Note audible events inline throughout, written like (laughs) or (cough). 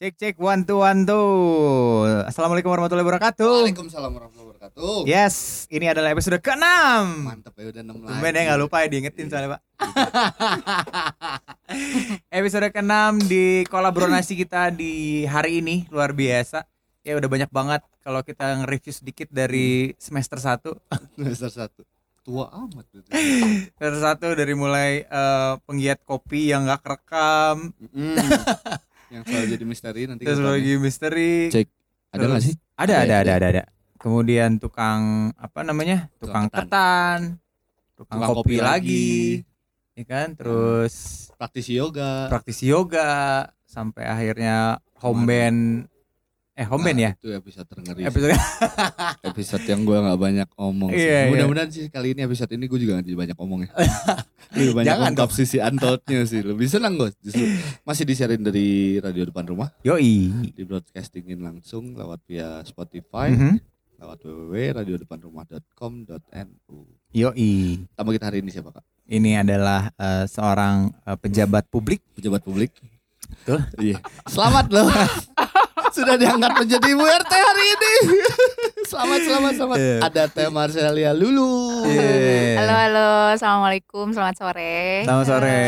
Cek cek one two one two. Assalamualaikum warahmatullahi wabarakatuh. Waalaikumsalam warahmatullahi wabarakatuh. Yes, ini adalah episode ke-6. Mantep ya udah 6 lagi. Tumben ya nggak lupa ya diingetin soalnya pak. (laughs) episode ke-6 di kolaborasi kita di hari ini luar biasa. Ya udah banyak banget kalau kita nge-review sedikit dari semester 1 (laughs) Semester 1. Tua amat. Semester 1 dari mulai eh, penggiat kopi yang nggak kerekam Mm. Yang selalu jadi misteri nanti Terus lagi misteri Cek. Ada nggak sih? Ada, Ada, ada, ada. ada, ada. Kemudian tukang apa namanya? Tukang, Tukang ketan. Tukang, Tukang kopi, kopi lagi. lagi. Ya kan? Terus Praktisi yoga. praktisi yoga sampai akhirnya home band eh home band Nah, ya? Itu episode terngeri. Episode (laughs) episode yang gue nggak banyak omong sih. Iya, iya. Mudah-mudahan sih kali ini episode ini gue juga nggak jadi banyak omong ya. (laughs) Lebih banyak Jangan ungkap sisi untoldnya sih. Lebih senang gue justru. Masih disiarin dari radio depan rumah. yoi. Di broadcastingin langsung lewat via Spotify. Mhm. Lewat www.radiodepanrumah.com.nu Yoi. Tamu kita hari ini siapa kak? Ini adalah eh, seorang eh, pejabat publik. Pejabat publik. Betul. Iya. Selamat loh. (laughs) Sudah diangkat menjadi Ibu RT hari ini. (laughs) selamat, selamat, selamat. Iya. Ada Teh Marcelia Lulu. Iya. Halo halo, assalamualaikum, selamat sore. Selamat sore.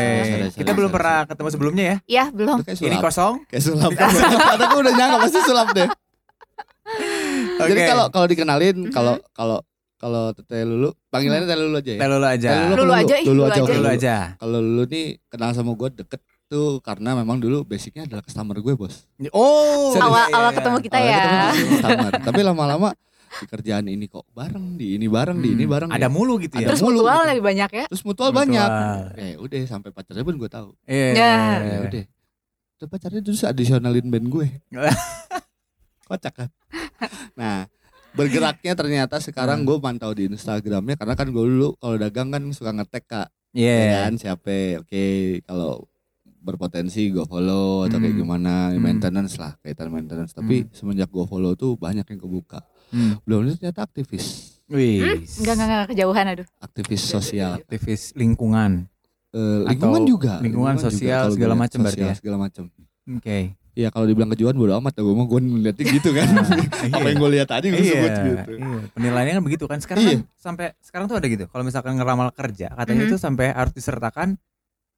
Kita belum sore, pernah ketemu sebelumnya ya. Iya belum. Ini kosong. Kayak sulap. (laughs) Kata gue udah nyangka pasti sulap deh. (laughs) Jadi Oke. kalau kalau dikenalin Mhm. kalau kalau kalau Teh Lulu panggilannya Teh Lulu aja ya. Teh Lulu aja. Teh Lulu aja, ih, Lulu Lulu aja. aja. oke, Lulu Lulu. aja. Kalau Lulu nih kenal sama gue deket tuh karena memang dulu basicnya adalah customer gue bos. Oh. Awal iya, awal iya. ketemu kita Awalnya ya. ketemu (laughs) customer. Tapi lama-lama di kerjaan ini kok bareng di ini bareng di ini Hmm, bareng Ada ya. mulu gitu ya. Terus mulu mutual gitu. lebih banyak ya. Terus mutual, Mutual. banyak. Eh udah sampai pacarnya pun gue tahu. Iya. Ya. Ya udah. Terus pacarnya terus adisionalin band gue. (laughs) Kocak kan. Nah bergeraknya ternyata sekarang Hmm. gue mantau di Instagramnya karena kan gue dulu kalau dagang kan suka ngetek kak. Iya. Ya kan siapa oke kalau berpotensi gue follow atau kayak Hmm. gimana Hmm. maintenance lah kaitan maintenance tapi Hmm. semenjak gue follow tuh banyak yang kebuka Hmm. belum itu ternyata aktivis Wih. Enggak enggak enggak kejauhan aduh. aktivis sosial Aktivis lingkungan. Eh, lingkungan Atau juga lingkungan sosial, kalau segala lihat, macam berarti ya? segala macam Oke. ya kalau dibilang kejuan bodo amat gue mau gue ngeliatnya gitu kan (laughs) apa yang gue lihat aja gue iya, sebut gitu iya. Penilaiannya kan begitu kan. Sekarang Iya. kan sampai sekarang tuh ada gitu. Kalau misalkan ngeramal kerja, katanya Mhm. itu sampai harus disertakan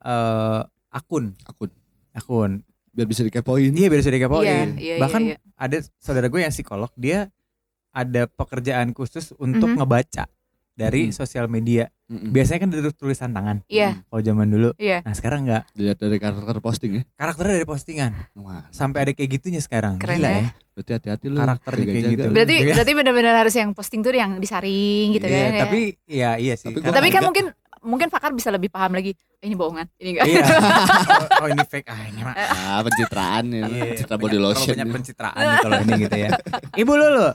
eh akun, akun akun. biar bisa dikepoin Iya, biar bisa dikepoin. Iya, iya, Bahkan iya, iya. ada saudara gue yang psikolog, dia ada pekerjaan khusus untuk Mhm. ngebaca dari Mhm. sosial media. Mm-mm. Biasanya kan dari tulisan tangan. Iya, Kalau zaman dulu. iya. Nah, sekarang enggak. dilihat dari karakter posting ya Karakternya dari postingan. wah Sampai ada kayak gitunya sekarang. Keren Gila ya. ya. berarti hati-hati lu Karakternya kayak gitu. Berarti Iya. berarti benar-benar harus yang posting tuh yang disaring gitu Iya, kan. ya. tapi ya iya sih. Tapi tapi kan mungkin mungkin Fakar bisa lebih paham lagi. "Eh, Ini bohongan, ini enggak. Iya. oh, (laughs) oh, ini fake. Ah, ini mah. (laughs) ah pencitraan ya Iya, pencitraan body lotion banyak ya. pencitraan nih kalau ini gitu ya. (laughs) Ibu Lulu.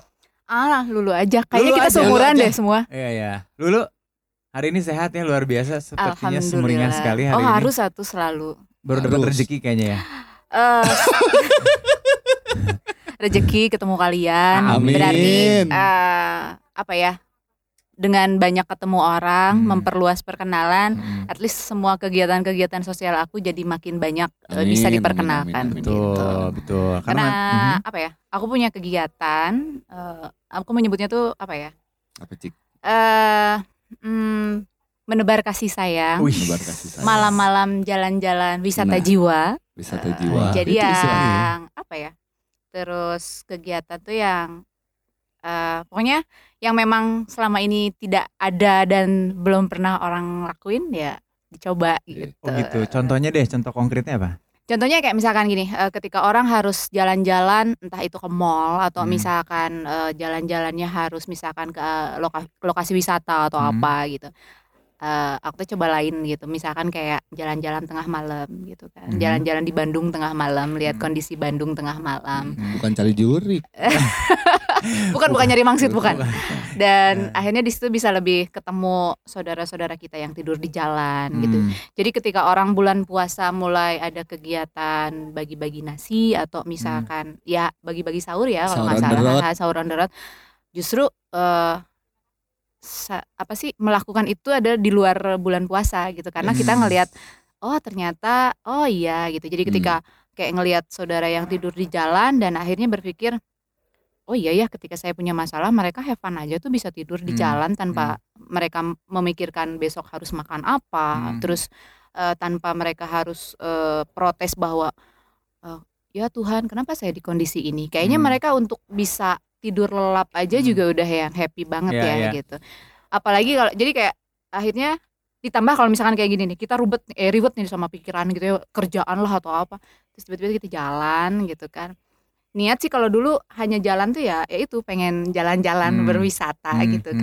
Ah, lulu aja. Kayaknya Lulu kita aja, seumuran aja. deh semua. Iya ya. Lulu hari ini sehat ya luar biasa sepertinya sumringah sekali hari oh, ini. harus satu selalu. Baru dapat rezeki kayaknya ya. Eh rezeki ketemu kalian Amin. berarti eh, apa ya dengan banyak ketemu orang Hmm. memperluas perkenalan Mm. at least semua kegiatan-kegiatan sosial aku jadi makin banyak eh, Amin, bisa amin, diperkenalkan amin, amin. gitu. Betul, betul. karena Mhm. apa ya aku punya kegiatan eh, aku menyebutnya tuh apa ya apa cik eh mm, menebar kasih sayang Wih. Menebar kasih sayang. malam-malam jalan-jalan wisata Nah. jiwa wisata jiwa jadi Itu istilahnya ya. yang apa ya? Terus kegiatan tuh yang eh pokoknya yang memang selama ini tidak ada dan belum pernah orang lakuin ya dicoba gitu. Oh gitu. Contohnya deh, contoh konkretnya apa? Contohnya kayak misalkan gini, eh, ketika orang harus jalan-jalan entah itu ke mall atau Hmm. misalkan eh, jalan-jalannya harus misalkan ke loka- lokasi wisata atau Hmm. apa gitu. Eh, aku tuh coba lain gitu, misalkan kayak jalan-jalan tengah malam gitu kan, Hmm. jalan-jalan di Bandung tengah malam, lihat Hmm. kondisi Bandung tengah malam. bukan cari juri (laughs) Bukan bukan nyari mangsit bukan. Dan Eh. akhirnya di situ bisa lebih ketemu saudara-saudara kita yang tidur di jalan gitu. Hmm. Jadi ketika orang bulan puasa mulai ada kegiatan bagi-bagi nasi atau misalkan ya bagi-bagi sahur ya kalau Sahur nggak sahur on the road, justru eh, sa- apa sih melakukan itu ada di luar bulan puasa gitu karena kita Hmm. ngelihat oh ternyata oh iya gitu. Jadi ketika kayak ngelihat saudara yang tidur di jalan dan akhirnya berpikir oh iya ya ketika saya punya masalah mereka have fun aja tuh bisa tidur di Hmm, jalan tanpa mereka memikirkan besok harus makan apa Hmm. terus eh, tanpa mereka harus eh, protes bahwa eh, ya Tuhan kenapa saya di kondisi ini kayaknya Hmm. mereka untuk bisa tidur lelap aja Hmm. juga udah yang happy banget Iya, ya iya. gitu apalagi kalau jadi kayak akhirnya ditambah kalau misalkan kayak gini nih kita ribet eh ribet nih sama pikiran gitu ya kerjaan lah atau apa terus tiba-tiba kita jalan gitu kan niat sih kalau dulu hanya jalan tuh ya ya itu pengen jalan-jalan Hmm. berwisata Hmm, gitu hmm.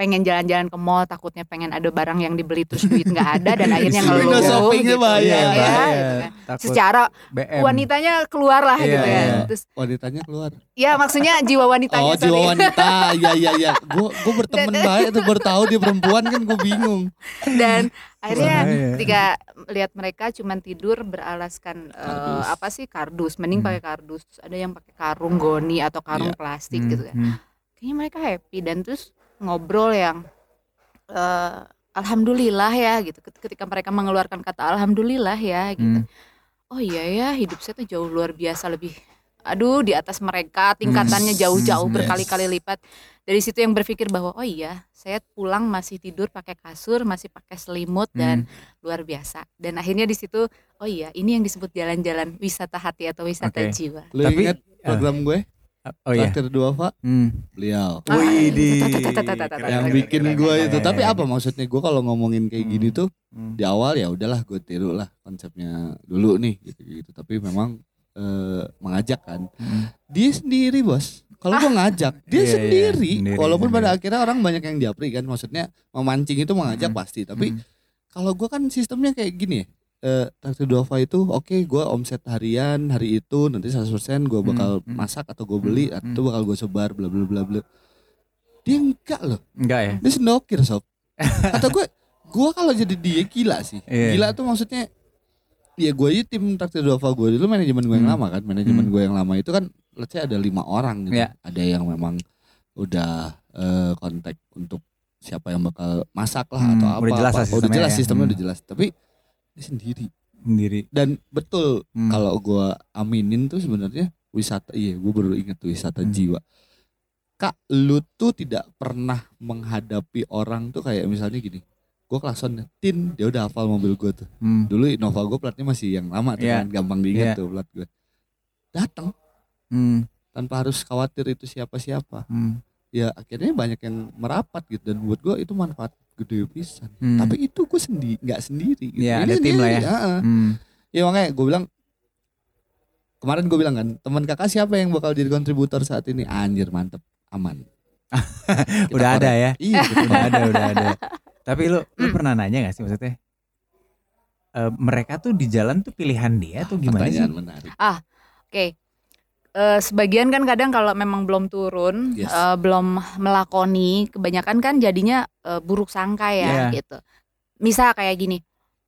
Kan pengen jalan-jalan ke mall takutnya pengen ada barang yang dibeli terus duit nggak ada dan (laughs) akhirnya ngeluh shoppingnya gitu bahaya. ya, Iya, ya, bahaya. gitu kan. Takut secara BM. wanitanya keluar lah Iya, gitu ya iya. terus Wanitanya keluar. ya maksudnya jiwa wanitanya Oh, jiwa sorry. wanita. (laughs) Iya iya iya. Gua gua berteman baik tuh baru tahu dia perempuan kan gue bingung. dan akhirnya Bahaya. ketika lihat mereka cuman tidur beralaskan Kardus. apa sih kardus mending Hmm. pakai kardus Terus ada yang pakai karung goni atau karung Iya. plastik Hmm, gitu kan hmm. kayaknya mereka happy dan terus ngobrol yang eh, alhamdulillah ya gitu Ket- ketika mereka mengeluarkan kata alhamdulillah ya gitu Hmm. oh iya ya hidup saya tuh jauh luar biasa lebih aduh di atas mereka tingkatannya Hmm, jauh-jauh yes. berkali-kali lipat dari situ yang berpikir bahwa oh iya saya pulang masih tidur pakai kasur masih pakai selimut dan Hmm. luar biasa dan akhirnya di situ oh iya ini yang disebut jalan-jalan wisata hati atau wisata Oke. jiwa Lu Tapi- ingat program gue? Oh iya. pak lial hmm. beliau. Wih, yang bikin gue itu. Tapi apa maksudnya gue kalau ngomongin kayak gini hmm. tuh di awal ya udahlah gue tiru lah konsepnya dulu nih gitu-gitu. Tapi memang eh, mengajak kan. Hmm. Dia sendiri bos. Kalau ah. gue ngajak dia yeah, sendiri. Yeah, sendiri. Walaupun sendiri. pada akhirnya orang banyak yang diapri kan. Maksudnya memancing itu mengajak hmm. pasti. Tapi hmm. kalau gue kan sistemnya kayak gini ya eh Traktir Duafa itu oke gue omset harian hari itu nanti 100% gue bakal Hmm, hmm. masak atau gue beli Hmm, atau bakal gue sebar bla bla bla bla dia enggak loh Enggak ya? dia sendokir sob (laughs) atau gue gue kalau jadi dia gila sih Iya. gila tuh maksudnya ya gue aja tim traktir Dova gue dulu manajemen gue yang Hmm. lama kan manajemen Hmm. gue yang lama itu kan let's say ada lima orang gitu Iya. ada yang memang udah eh, kontak untuk siapa yang bakal masak lah Hmm, atau apa udah jelas apa. udah sistemnya jelas ya. sistemnya Hmm. udah jelas tapi dia sendiri Sendiri. dan betul Hmm. kalau gue aminin tuh sebenarnya wisata iya gue baru inget tuh wisata Hmm. jiwa kak lu tuh tidak pernah menghadapi orang tuh kayak misalnya gini gue klakson tin dia udah hafal mobil gue tuh Hmm. dulu Innova gue platnya masih yang lama tuh Iya. kan gampang diingat Iya. tuh plat gue datang Hmm. tanpa harus khawatir itu siapa-siapa Hmm. ya akhirnya banyak yang merapat gitu dan buat gue itu manfaat gede pisan Hmm. tapi itu gue sendiri nggak sendiri gitu. Iya, Ini ada tim lah ya. heeh. Hmm. Ya makanya gue bilang kemarin gue bilang kan teman kakak siapa yang bakal jadi kontributor saat ini anjir mantep aman (laughs) Udah ada ya? iya (laughs) Udah ada, udah ada. Tapi lu lu Hmm. pernah nanya gak sih maksudnya? eh, mereka tuh di jalan tuh pilihan dia tuh gimana sih? pertanyaan menarik Oke. Eh, sebagian kan kadang kalau memang belum turun, Yes. eh, belum melakoni, kebanyakan kan jadinya eh, buruk sangka ya Iya. gitu. Misal kayak gini,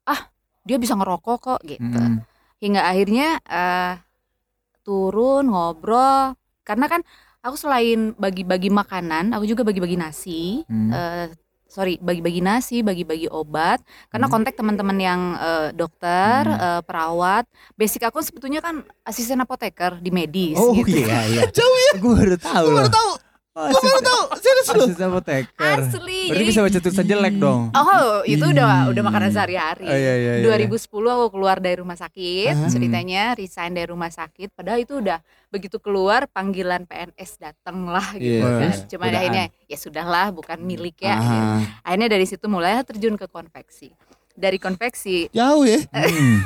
ah dia bisa ngerokok kok gitu. Hmm. Hingga akhirnya eh, turun ngobrol, karena kan aku selain bagi-bagi makanan, aku juga bagi-bagi nasi. Hmm. eh, sorry bagi-bagi nasi bagi-bagi obat karena Hmm. kontak teman-teman yang eh, dokter Hmm. eh, perawat basic aku sebetulnya kan asisten apoteker di medis Oh gitu iya iya. (laughs) jauh ya Gue baru tahu gue baru tahu Oh, gue baru tahu serius lu asisten apoteker. asli Berarti jadi bisa baca tulisan jelek dong. oh itu udah udah makanan Ih. sehari-hari Oh, iya, iya, iya. 2010 aku keluar dari rumah sakit Ah. ceritanya resign dari rumah sakit padahal itu udah begitu keluar panggilan PNS datang lah gitu Iya, kan cuma godaan. akhirnya ya sudahlah bukan milik ya gitu. Ah, akhirnya dari situ mulai terjun ke konveksi dari konveksi jauh ya Hmm.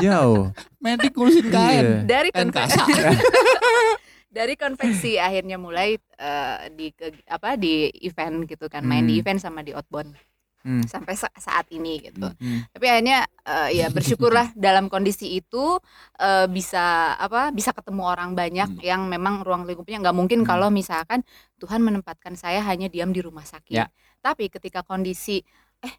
Jauh. medik ngurusin kain Iya. dari konveksi kasar (laughs) dari konveksi (clears throat) akhirnya mulai eh, di ke- apa di event gitu kan main di Hmm. event sama di outbound Hmm. sampai sa- saat ini gitu Hmm. tapi akhirnya eh, ya bersyukurlah (laughs) dalam kondisi itu eh, bisa apa bisa ketemu orang banyak Hmm. yang memang ruang lingkupnya nggak mungkin Hmm. kalau misalkan Tuhan menempatkan saya hanya diam di rumah sakit Ya. tapi ketika kondisi eh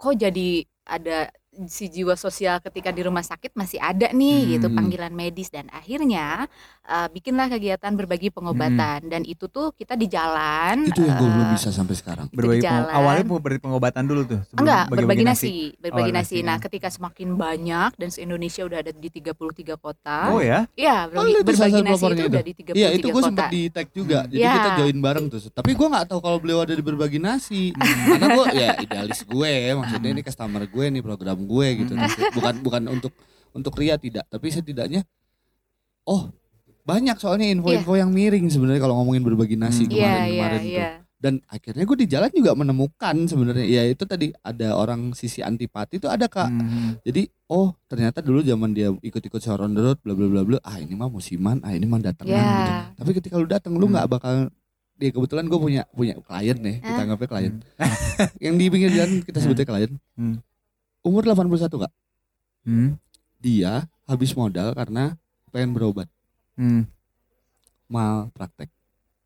kok jadi ada si jiwa sosial ketika di rumah sakit masih ada nih gitu Hmm. panggilan medis dan akhirnya eh, bikinlah kegiatan berbagi pengobatan dan itu tuh kita di jalan Itu yang gue eh, belum bisa sampai sekarang. Berbagi jalan. peng- awalnya berbagi pengobatan dulu tuh. sebelum Enggak, berbagi nasi, berbagi Oh, nasi. nasi, Nah, ya. ketika semakin banyak dan se-Indonesia udah ada di 33 kota. Oh ya? Iya, Oh, berbagi, itu berbagi nasi itu udah itu. di 33 Iya itu gue sempat di tag juga. Jadi Iya. kita join bareng tuh. Tapi gue nggak tahu kalau beliau ada di berbagi nasi. (laughs) Karena gue ya idealis gue, maksudnya ini customer gue nih program gue gitu. Bukan bukan untuk untuk ria tidak, tapi setidaknya oh banyak soalnya info-info yang miring sebenarnya kalau ngomongin berbagi nasi Hmm. Iya, iya, kemarin-kemarin tuh. iya. Dan akhirnya gue di jalan juga menemukan sebenarnya ya itu tadi ada orang sisi antipati itu ada kak. Hmm. Jadi oh ternyata dulu zaman dia ikut-ikut shower on the road bla bla bla bla ah ini mah musiman ah ini mah datangan Iya. gitu. Tapi ketika lu datang lu Hmm. nggak bakal ya kebetulan gue punya punya klien nih kita Ah. anggapnya klien (laughs) yang di pinggir jalan kita sebutnya klien Hmm. Umur 81 kak Hmm. dia habis modal karena pengen berobat Hmm. mal praktek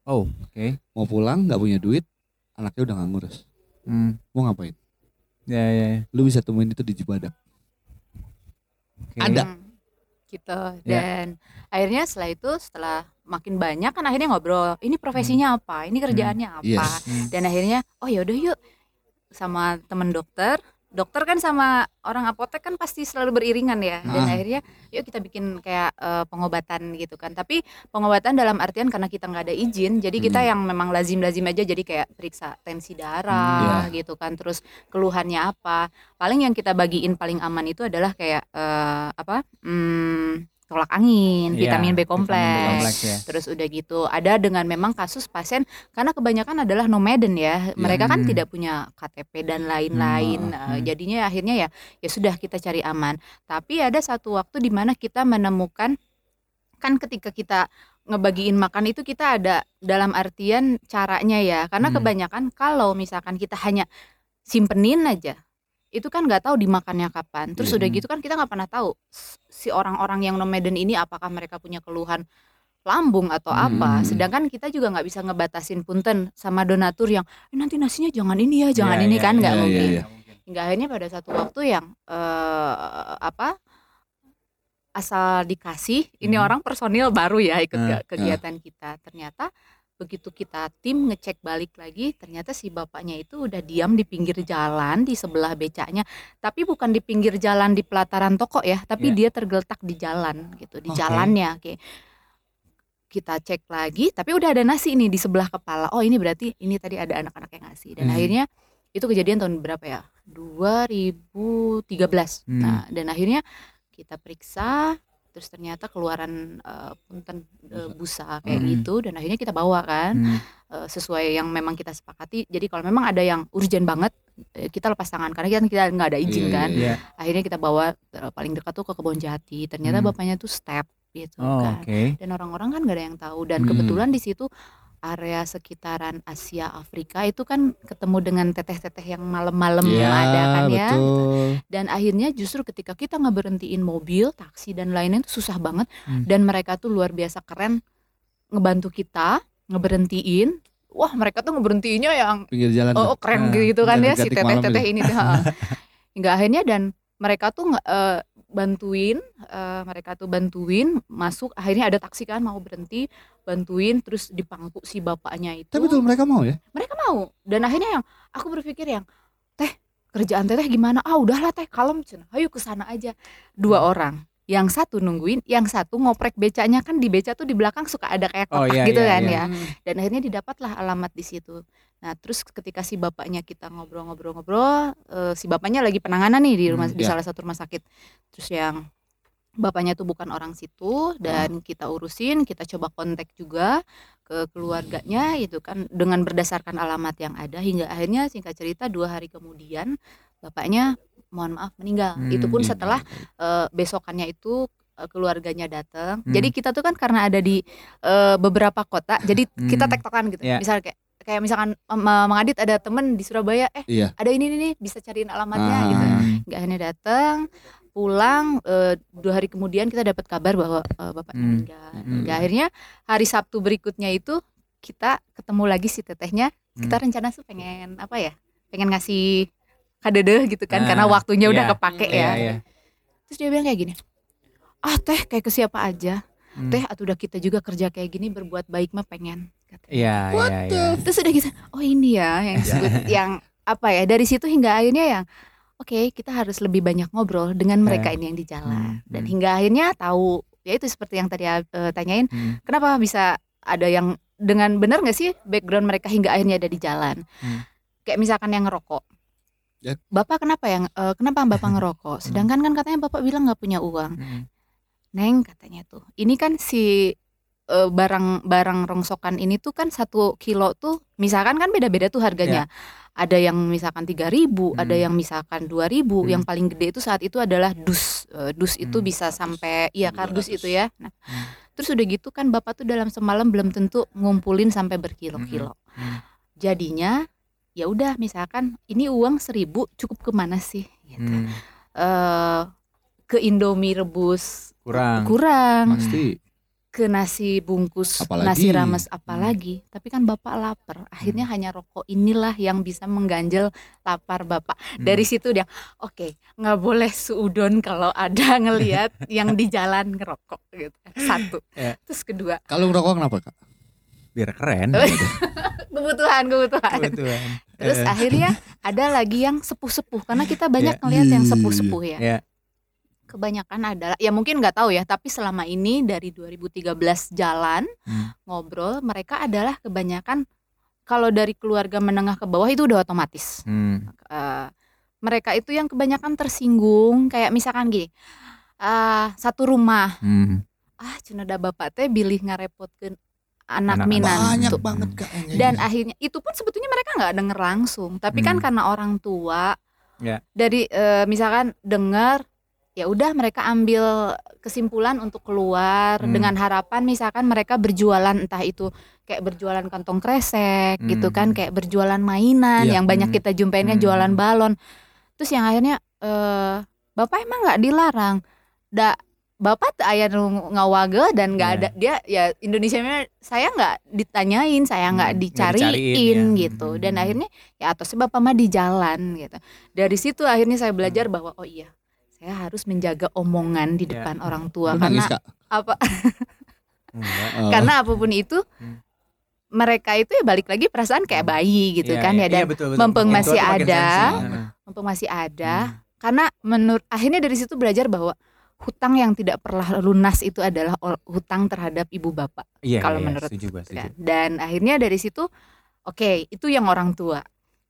Oh, oke. mau pulang nggak punya duit anaknya udah nggak ngurus Hmm. mau ngapain Ya, ya, ya. lu bisa temuin itu di Cibadak Oke. Ada. Hmm, gitu. Ya. Dan akhirnya setelah itu setelah makin banyak kan akhirnya ngobrol, ini profesinya apa? Ini kerjaannya apa? yes Hmm. Dan akhirnya oh ya udah yuk sama temen dokter. Dokter kan sama orang apotek kan pasti selalu beriringan ya. Dan Ah. akhirnya yuk kita bikin kayak eh, pengobatan gitu kan. Tapi pengobatan dalam artian karena kita nggak ada izin, jadi kita Hmm. yang memang lazim-lazim aja jadi kayak periksa tensi darah gitu kan. Terus keluhannya apa? Paling yang kita bagiin paling aman itu adalah kayak eh, apa? Hmm, tolak angin, Iya, vitamin B vitamin B kompleks. ya. Terus udah gitu ada dengan memang kasus pasien karena kebanyakan adalah nomaden ya. Mereka kan Hmm. tidak punya KTP dan lain-lain. Hmm, Eh, hmm. Jadinya akhirnya ya ya sudah kita cari aman. Tapi ada satu waktu di mana kita menemukan kan ketika kita ngebagiin makan itu kita ada dalam artian caranya ya. Karena Hmm. kebanyakan kalau misalkan kita hanya simpenin aja itu kan nggak tahu dimakannya kapan. Terus Iya. udah gitu kan kita nggak pernah tahu si orang-orang yang nomaden ini apakah mereka punya keluhan lambung atau apa. Hmm. Sedangkan kita juga nggak bisa ngebatasin punten sama donatur yang "Eh, nanti nasinya jangan ini ya, jangan Iya, ini iya, kan nggak iya, mungkin. iya, Hingga akhirnya pada satu waktu yang eh apa asal dikasih ini Hmm. orang personil baru ya ikut ke- kegiatan kita. Ternyata begitu kita tim ngecek balik lagi ternyata si bapaknya itu udah diam di pinggir jalan di sebelah becaknya tapi bukan di pinggir jalan di pelataran toko ya tapi Iya. dia tergeletak di jalan gitu di Oke. jalannya oke kita cek lagi tapi udah ada nasi nih di sebelah kepala oh ini berarti ini tadi ada anak-anak yang ngasih dan Hmm. akhirnya itu kejadian tahun berapa ya 2013 Hmm. nah dan akhirnya kita periksa terus ternyata keluaran eh, punten eh, busa kayak Hmm. gitu dan akhirnya kita bawa kan Hmm. eh, sesuai yang memang kita sepakati jadi kalau memang ada yang urgent banget kita lepas tangan karena kita kita nggak ada izin Iya, kan Iya. akhirnya kita bawa eh, paling dekat tuh ke kebon jati ternyata Hmm. bapaknya tuh step gitu Oh, kan oke. dan orang-orang kan gak ada yang tahu dan Hmm. kebetulan di situ area sekitaran Asia Afrika itu kan ketemu dengan teteh-teteh yang malam-malam Iya, ada kan ya betul. dan akhirnya justru ketika kita ngeberhentiin mobil taksi dan lainnya itu susah banget Hmm. dan mereka tuh luar biasa keren ngebantu kita ngeberhentiin wah mereka tuh ngeberhentiinnya yang pinggir jalan oh, tuh. keren Ah, gitu kan ya si teteh-teteh itu. ini tuh heeh. hingga akhirnya dan mereka tuh eh, bantuin eh, mereka tuh bantuin masuk akhirnya ada taksi kan mau berhenti bantuin terus dipangku si bapaknya itu. Tapi betul mereka mau ya? mereka mau. Dan akhirnya yang aku berpikir yang teh kerjaan teteh gimana? Ah udahlah teh kalem cenah ayo ke sana aja. Dua Hmm. orang. Yang satu nungguin yang satu ngoprek becanya. Kan di beca tuh di belakang suka ada kayak Oh, kotak iya, gitu iya, kan iya. ya. Dan akhirnya didapatlah alamat di situ. Nah terus ketika si bapaknya kita ngobrol-ngobrol-ngobrol eh, si bapaknya lagi penanganan nih di rumah Hmm, di iya. salah satu rumah sakit. Terus yang bapaknya tuh bukan orang situ dan kita urusin kita coba kontak juga ke keluarganya itu kan dengan berdasarkan alamat yang ada hingga akhirnya singkat cerita dua hari kemudian bapaknya mohon maaf meninggal Hmm, itu pun iya. setelah eh, besokannya itu eh, keluarganya datang Hmm. jadi kita tuh kan karena ada di eh, beberapa kota jadi (laughs) kita Hmm. tektokan gitu Iya. misal kayak kayak misalkan em, eh, Mang Adit ada temen di Surabaya eh Iya. ada ini nih bisa cariin alamatnya Ah. gitu Hmm. nggak akhirnya datang pulang eh, dua hari kemudian kita dapat kabar bahwa eh, bapaknya Hmm. meninggal Hmm. Akhirnya hari Sabtu berikutnya itu kita ketemu lagi si tetehnya kita Hmm. rencana tuh pengen apa ya pengen ngasih kadedeh gitu kan Ah, karena waktunya udah iya. kepake Iya, ya. iya. Terus dia bilang kayak gini. Ah teh kayak ke siapa aja. Hmm. Teh atau udah kita juga kerja kayak gini berbuat baik mah pengen. Iya, iya, the iya. Terus udah gitu. Oh ini ya yang disebut yang apa ya dari situ hingga akhirnya yang oke kita harus lebih banyak ngobrol dengan mereka ini yang di jalan Hmm, dan hmm. hingga akhirnya tahu ya itu seperti yang tadi eh, tanyain Hmm. kenapa bisa ada yang dengan benar nggak sih background mereka hingga akhirnya ada di jalan Hmm. kayak misalkan yang ngerokok Ya. bapak kenapa yang eh, kenapa bapak (laughs) ngerokok sedangkan kan katanya bapak bilang nggak punya uang Hmm. neng katanya tuh ini kan si eh, barang barang rongsokan ini tuh kan satu kilo tuh misalkan kan beda-beda tuh harganya ada yang misalkan tiga ribu Hmm. ada yang misalkan dua ribu Hmm. yang paling gede itu saat itu adalah dus Eh, dus itu Hmm. bisa sampai iya kardus 200. itu ya nah Hmm. terus udah gitu kan bapak tuh dalam semalam belum tentu ngumpulin sampai berkilo-kilo Hmm. jadinya ya udah misalkan ini uang seribu cukup ke mana sih gitu. Hmm. Eh, ke Indomie rebus Kurang. kurang Pasti. Ke nasi bungkus Apalagi? nasi rames apalagi tapi kan bapak lapar akhirnya hanya rokok inilah yang bisa mengganjel lapar bapak Hmm. dari situ dia oke nggak boleh suudon kalau ada (laughs) ngelihat yang di jalan ngerokok gitu satu Ya. terus kedua Kalau ngerokok kenapa kak? biar keren. (laughs) kebutuhan kebutuhan Kebetulan. terus Eh, akhirnya ada lagi yang sepuh-sepuh karena kita banyak Ya. ngelihat yang Iya, sepuh-sepuh ya ya. Kebanyakan adalah ya mungkin nggak tahu ya tapi selama ini dari 2013 jalan Hmm. ngobrol mereka adalah kebanyakan kalau dari keluarga menengah ke bawah itu udah otomatis Hmm. Eh, mereka itu yang kebanyakan tersinggung kayak misalkan gini ah satu rumah Hmm. ah cenada bapak teh bilih ngarepotkeun anak Anak-anak. minan Banyak tuh. banget kak. yang kayak dan gitu. akhirnya itu pun sebetulnya mereka nggak denger langsung tapi kan Hmm. karena orang tua Ya. dari eh, misalkan dengar ya udah mereka ambil kesimpulan untuk keluar Hmm. dengan harapan misalkan mereka berjualan entah itu kayak berjualan kantong kresek gitu kan Hmm. kayak berjualan mainan Iya. yang banyak Hmm. kita jumpain kan Hmm. jualan balon terus yang akhirnya eh bapak emang nggak dilarang da bapak tuh ayah ngawage dan nggak Iya. ada dia ya Indonesia saya nggak ditanyain saya nggak Hmm, dicariin, dicariin, ya. gitu Hmm. dan akhirnya ya atau sih bapak mah di jalan gitu dari situ akhirnya saya belajar bahwa oh iya saya harus menjaga omongan di Ya. depan orang tua Lu karena nangis kak? apa Enggak. Oh. karena apa pun itu Hmm. mereka itu ya balik lagi perasaan kayak bayi gitu Iya, kan iya, ya dan iya, betul, betul. mumpung masih ada, mumpung masih ada Hmm. karena menurut akhirnya dari situ belajar bahwa hutang yang tidak pernah lunas itu adalah hutang terhadap ibu bapak Iya, kalau iya, menurut setuju, setuju. dan akhirnya dari situ oke itu yang orang tua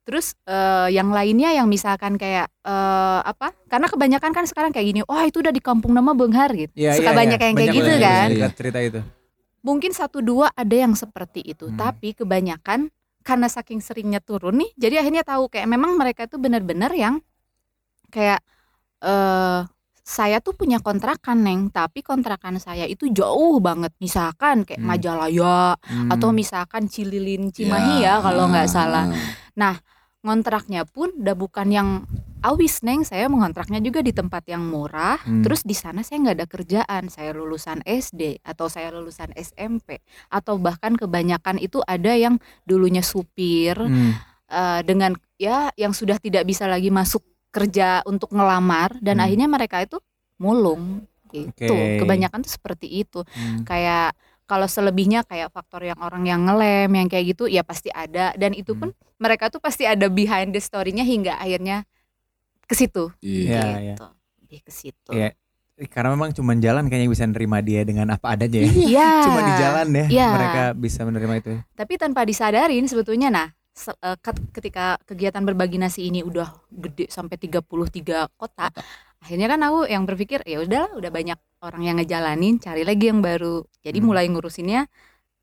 terus eh, yang lainnya yang misalkan kayak eh, apa karena kebanyakan kan sekarang kayak gini wah itu udah di kampung nama Benghar gitu Iya, suka iya, banyak iya. yang kayak Banyak gitu banget kan cerita- cerita itu. mungkin satu dua ada yang seperti itu Hmm. tapi kebanyakan karena saking seringnya turun nih jadi akhirnya tahu kayak memang mereka itu benar-benar yang kayak eh saya tuh punya kontrakan neng tapi kontrakan saya itu jauh banget misalkan kayak Hmm. Majalaya Hmm. atau misalkan Cililin Cimahi ya kalau nggak salah Ah. Ngontraknya pun udah bukan yang awis neng saya mengontraknya juga di tempat yang murah Hmm. terus di sana saya nggak ada kerjaan saya lulusan SD atau saya lulusan SMP atau bahkan kebanyakan itu ada yang dulunya supir Hmm. eh, dengan ya yang sudah tidak bisa lagi masuk kerja untuk ngelamar dan Hmm. akhirnya mereka itu mulung gitu Oke. kebanyakan tuh seperti itu Hmm. kayak kalau selebihnya kayak faktor yang orang yang ngelem yang kayak gitu ya pasti ada dan itu pun mereka tuh pasti ada behind the story-nya hingga akhirnya ke situ Iya. Iya, iya. gitu lebih ke situ Iya. Karena memang cuma jalan kayaknya bisa nerima dia dengan apa adanya ya. Iya. (laughs) Cuma di jalan ya Iya. mereka bisa menerima itu. tapi tanpa disadarin sebetulnya nah eh, ket- ketika kegiatan berbagi nasi ini udah gede sampai 33 kota akhirnya kan aku yang berpikir ya udahlah udah banyak orang yang ngejalanin cari lagi yang baru. Jadi Hmm. mulai ngurusinnya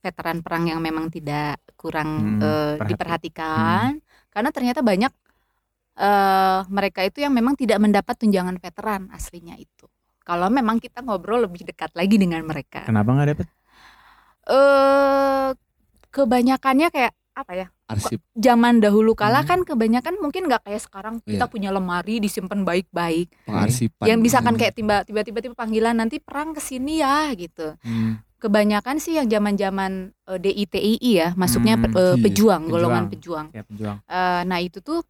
veteran perang yang memang tidak kurang Hmm, eh, perhati- diperhatikan. karena ternyata banyak eh mereka itu yang memang tidak mendapat tunjangan veteran aslinya itu. Kalau memang kita ngobrol lebih dekat lagi dengan mereka. Kenapa nggak dapet? eh kebanyakannya kayak apa ya Arsip. zaman dahulu kala Hmm. kan kebanyakan mungkin nggak kayak sekarang kita Iya. punya lemari disimpan baik-baik Pengarsipan. yang misalkan Hmm. kayak tiba tiba tiba tiba panggilan nanti perang ke sini ya gitu Hmm. kebanyakan sih yang zaman-zaman eh, DITII ya masuknya Hmm, pe- iya. pejuang golongan Pejuang. Ya pejuang. Eh, nah itu tuh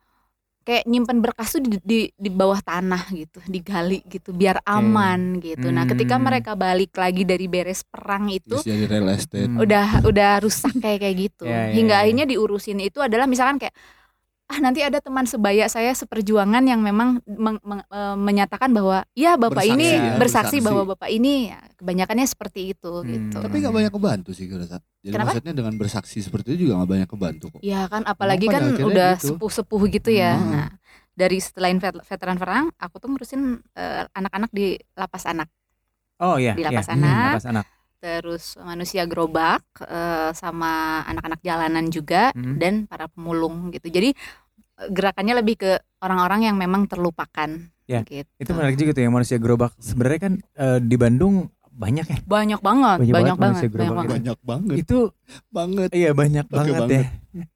kayak nyimpen berkas tuh di, di di bawah tanah gitu, digali gitu biar aman gitu. Nah, ketika Hmm. mereka balik lagi dari beres perang itu Terus jadi real estate. Hmm. udah udah rusak kayak kayak gitu. Ya, ya, Hingga ya. akhirnya diurusin itu adalah misalkan kayak ah nanti ada teman sebaya saya seperjuangan yang memang meng- meng- eh, menyatakan bahwa ya bapak Bersaksi ini ya, bersaksi bersaksi. bahwa bapak ini ya, kebanyakannya seperti itu Hmm. gitu. Tapi nggak banyak kebantu sih rasa. Jadi Kenapa? maksudnya dengan bersaksi seperti itu juga nggak banyak kebantu kok. Ya kan apalagi kan udah gitu. sepuh-sepuh gitu ya. Hmm. Nah, dari selain vet- veteran perang, aku tuh ngurusin eh, anak-anak di lapas anak. Oh iya. Di lapas iya. anak. Lapas anak. Terus manusia gerobak eh, sama anak-anak jalanan juga Hmm. dan para pemulung gitu. Jadi gerakannya lebih ke orang-orang yang memang terlupakan. Ya, gitu. Itu menarik juga tuh yang manusia gerobak. Sebenarnya kan eh, di Bandung banyak ya. banyak banget, Banyak banyak, banget banyak gerobak banget. Banyak banget. Itu (laughs) banget. iya banyak Oke banget, banget. ya.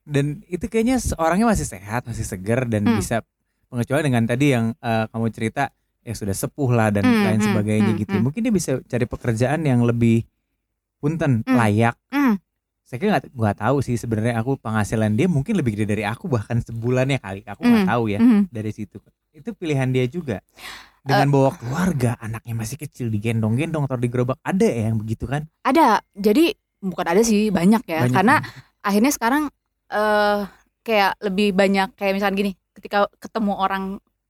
Dan itu kayaknya orangnya masih sehat, masih segar dan Hmm. bisa pengecualian dengan tadi yang eh, kamu cerita ya sudah sepuh lah dan Hmm, lain hmm, sebagainya hmm, gitu. hmm. Mungkin dia bisa cari pekerjaan yang lebih punten, Hmm. layak. Hmm. Saya kira nggak nggak tahu sih sebenarnya aku penghasilan dia mungkin lebih gede dari aku bahkan sebulannya kali. Aku nggak Hmm. tahu ya Mhm. dari situ. Itu pilihan dia juga. Dengan bawa keluarga, anaknya masih kecil digendong-gendong atau digerobak ada ya yang begitu kan? Ada. Jadi bukan ada sih, banyak ya. Banyak Karena kan? akhirnya sekarang eh kayak lebih banyak kayak misalnya gini, ketika ketemu orang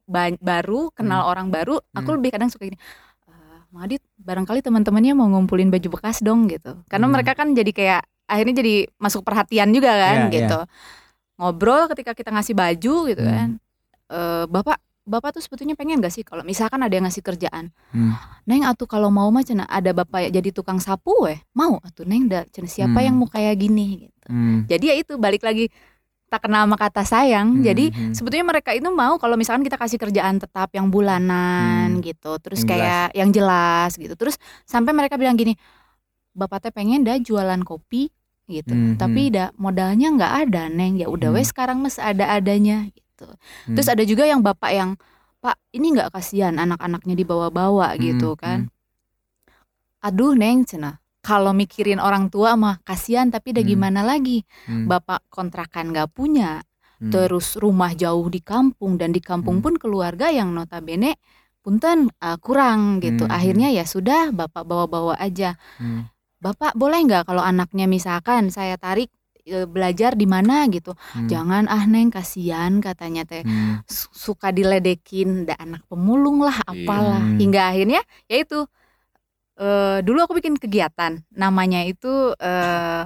ba- baru, kenal orang baru, aku Hmm. lebih kadang suka gini. "Eh, Mang Adit, barangkali teman-temannya mau ngumpulin baju bekas dong gitu. Karena Hmm. mereka kan jadi kayak akhirnya jadi masuk perhatian juga kan Iya, gitu. Ngobrol ketika kita ngasih baju gitu Hmm. kan. Eh, Bapak Bapak tuh sebetulnya pengen gak sih kalau misalkan ada yang ngasih kerjaan Hmm. Neng atuh kalau mau mah cenah ada bapak ya jadi tukang sapu weh mau atuh neng da cenah siapa Hmm. yang mau kayak gini gitu Hmm. jadi ya itu balik lagi tak kenal sama kata sayang Hmm, jadi hmm. sebetulnya mereka itu mau kalau misalkan kita kasih kerjaan tetap yang bulanan Hmm. gitu terus Yang kayak yang jelas gitu terus sampai mereka bilang gini bapak teh pengen dah jualan kopi gitu Hmm, tapi dah modalnya nggak ada neng ya udah Hmm. weh sekarang mas ada adanya gitu Hmm. terus ada juga yang bapak yang pak ini nggak kasihan anak-anaknya dibawa-bawa Hmm, gitu kan aduh neng cina kalau mikirin orang tua mah kasihan tapi udah Hmm. gimana lagi Hmm. bapak kontrakan nggak punya Hmm. terus rumah jauh di kampung dan di kampung Hmm. pun keluarga yang notabene punten uh, kurang gitu Hmm, akhirnya ya sudah bapak bawa-bawa aja Hmm. Bapak boleh nggak kalau anaknya misalkan saya tarik e, belajar di mana gitu Hmm. jangan ah neng kasihan katanya teh Hmm. su- suka diledekin da anak pemulung lah apalah Iya. hingga akhirnya ya itu eh, dulu aku bikin kegiatan namanya itu eh,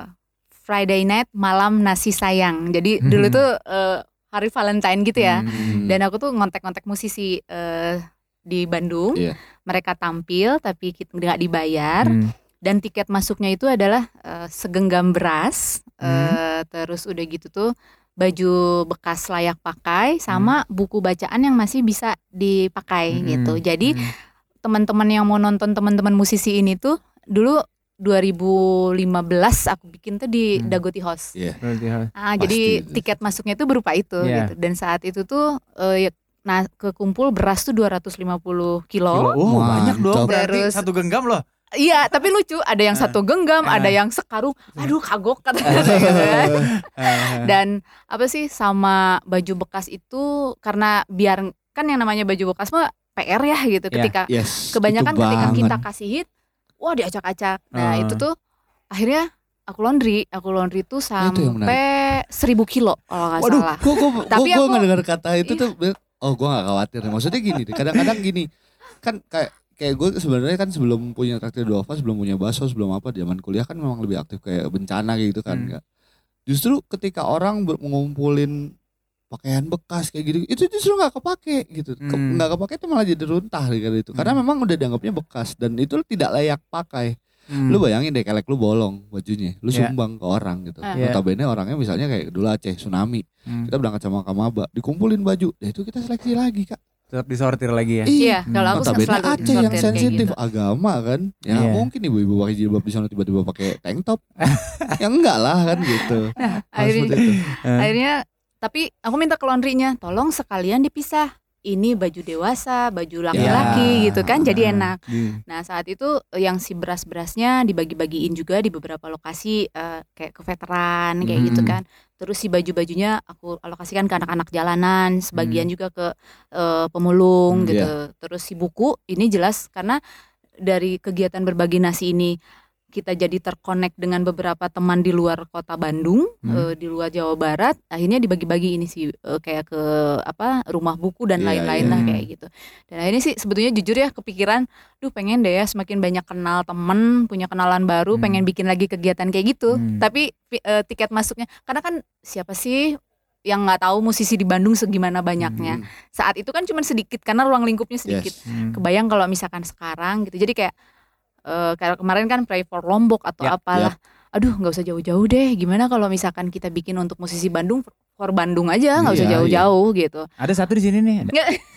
Friday night malam nasi sayang jadi dulu Hmm. tuh eh, hari Valentine gitu ya Hmm. dan aku tuh ngontek-ngontek musisi eh, di Bandung Iya. mereka tampil tapi kita nggak dibayar Hmm. Dan tiket masuknya itu adalah eh, segenggam beras eh, terus udah gitu tuh baju bekas layak pakai sama buku bacaan yang masih bisa dipakai Hmm. gitu jadi Hmm. teman-teman yang mau nonton teman-teman musisi ini tuh dulu 2015 aku bikin tuh di Hmm. Dagoti House Iya. Berarti harus Ah, Pasti jadi itu. tiket masuknya itu berupa itu Iya. gitu. Dan saat itu tuh eh, ya, nah kekumpul beras tuh 250 kilo. Kilo. Oh, banyak dong Mantap. berarti Terus- satu genggam loh. Iya, tapi lucu. Ada yang Ah. satu genggam, Ah. ada yang sekarung. Aduh, kagok kata (laughs) gitu kan. Eh, Dan apa sih sama baju bekas itu karena biar kan yang namanya baju bekas mah PR ya gitu. Iya. Ketika Yes. kebanyakan ketika banget. kita kasih hit, wah diacak-acak. Nah Ah. itu tuh akhirnya aku laundry, aku laundry tuh sampai 1000 kilo kalau nggak salah. gua gua gua, Tapi gua aku- ngedengar kata itu Iya. tuh oh gua gak khawatir. Maksudnya gini, kadang-kadang gini. Kan kayak kayak gue sebenarnya kan sebelum punya traktir Dova, sebelum punya baso, sebelum apa zaman kuliah kan memang lebih aktif kayak bencana gitu kan. Hmm. Justru ketika orang mengumpulin pakaian bekas kayak gitu itu justru nggak kepake gitu Hmm. nggak kepake itu malah jadi runtah gitu itu karena Hmm. memang udah dianggapnya bekas dan itu tidak layak pakai hmm. lu bayangin deh kelek lu bolong bajunya lu Iya. sumbang ke orang gitu Ah. Iya. notabene orangnya misalnya kayak dulu Aceh tsunami Hmm. kita berangkat sama Kamaba dikumpulin baju nah itu kita seleksi lagi kak Tetap disortir lagi ya. Iya, Hmm. kalau aku notabene selalu Aceh yang sensitif gitu. agama kan ya Iya. mungkin ibu-ibu pakai jilbab di sana tiba-tiba pakai tank top (laughs) ya enggak lah kan gitu Hal Akhirnya, itu. Eh, akhirnya tapi aku minta ke laundrynya, tolong sekalian dipisah. Ini baju dewasa, baju laki-laki Ya. gitu kan jadi Ah, enak. di- Nah saat itu yang si beras-berasnya dibagi-bagiin juga di beberapa lokasi eh, kayak ke veteran kayak gitu Hmm. kan. Terus si baju-bajunya aku alokasikan ke anak-anak jalanan, sebagian juga ke eh, pemulung Hmm, gitu. Terus si buku ini jelas karena dari kegiatan berbagi nasi ini kita jadi terkonek dengan beberapa teman di luar kota Bandung, Hmm. di luar Jawa Barat. Akhirnya dibagi-bagi ini sih eh, kayak ke apa rumah buku dan Iya, lain-lain iya. lah kayak gitu. Dan akhirnya sih sebetulnya jujur ya kepikiran, duh pengen deh ya semakin banyak kenal temen, punya kenalan baru, Hmm. pengen bikin lagi kegiatan kayak gitu. Hmm. Tapi pi- eh, tiket masuknya, karena kan siapa sih yang nggak tahu musisi di Bandung segimana banyaknya. Hmm. Saat itu kan cuma sedikit karena ruang lingkupnya sedikit. Yes. Hmm. Kebayang kalau misalkan sekarang gitu. Jadi kayak eh kayak kemarin kan Pray for Lombok atau Ya, apalah. Aduh nggak usah jauh-jauh deh. Gimana kalau misalkan kita bikin untuk musisi Bandung for Bandung aja, nggak usah Iya, jauh-jauh gitu. Ada satu di sini nih. (laughs)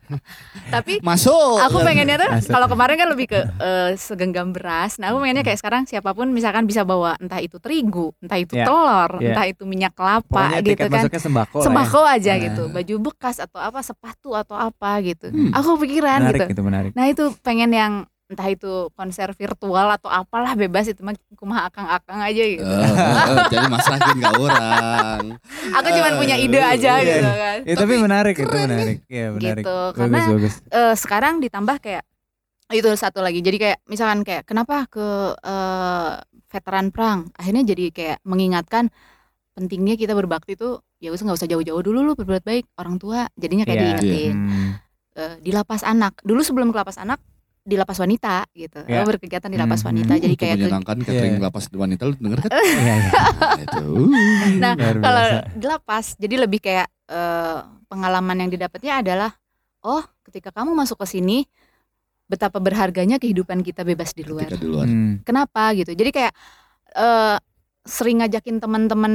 (laughs) Tapi Masuk. aku pengennya tuh kalau kemarin kan lebih ke (laughs) eh, segenggam beras. Nah, aku pengennya kayak sekarang siapa pun misalkan bisa bawa entah itu terigu, entah itu Ya, telur, ya. entah itu minyak kelapa Pokoknya gitu kan. sembako. ya. Sembako aja Nah. gitu, baju bekas atau apa, sepatu atau apa gitu. Hmm. Aku pikiran Menarik gitu. itu menarik. Nah itu pengen yang entah itu konser virtual atau apalah bebas itu mah kumaha akang-akang aja gitu. Eh, jadi masakin gak orang. (laughs) Aku cuma punya ide aja Iya. gitu kan. Ya, tapi menarik itu menarik. Iya menarik. Gitu, Bagus karena bagus. eh, sekarang ditambah kayak itu satu lagi. Jadi kayak misalkan kayak kenapa ke eh, veteran perang akhirnya jadi kayak mengingatkan pentingnya kita berbakti tuh ya usah nggak usah jauh-jauh dulu lu berbuat baik orang tua jadinya kayak Iya. diingetin Hmm. Eh, di lapas anak dulu sebelum ke lapas anak di lapas wanita gitu Iya. Aku berkegiatan di lapas Hmm. wanita jadi Untuk kayak ke- menyenangkan catering Iya. lapas wanita lu denger kan? (laughs) Iya iya. Nah, Luar kalau di lapas jadi lebih kayak eh, pengalaman yang didapatnya adalah oh ketika kamu masuk ke sini betapa berharganya kehidupan kita bebas di luar Ketika di luar. Hmm. kenapa gitu jadi kayak eh, sering ngajakin teman-teman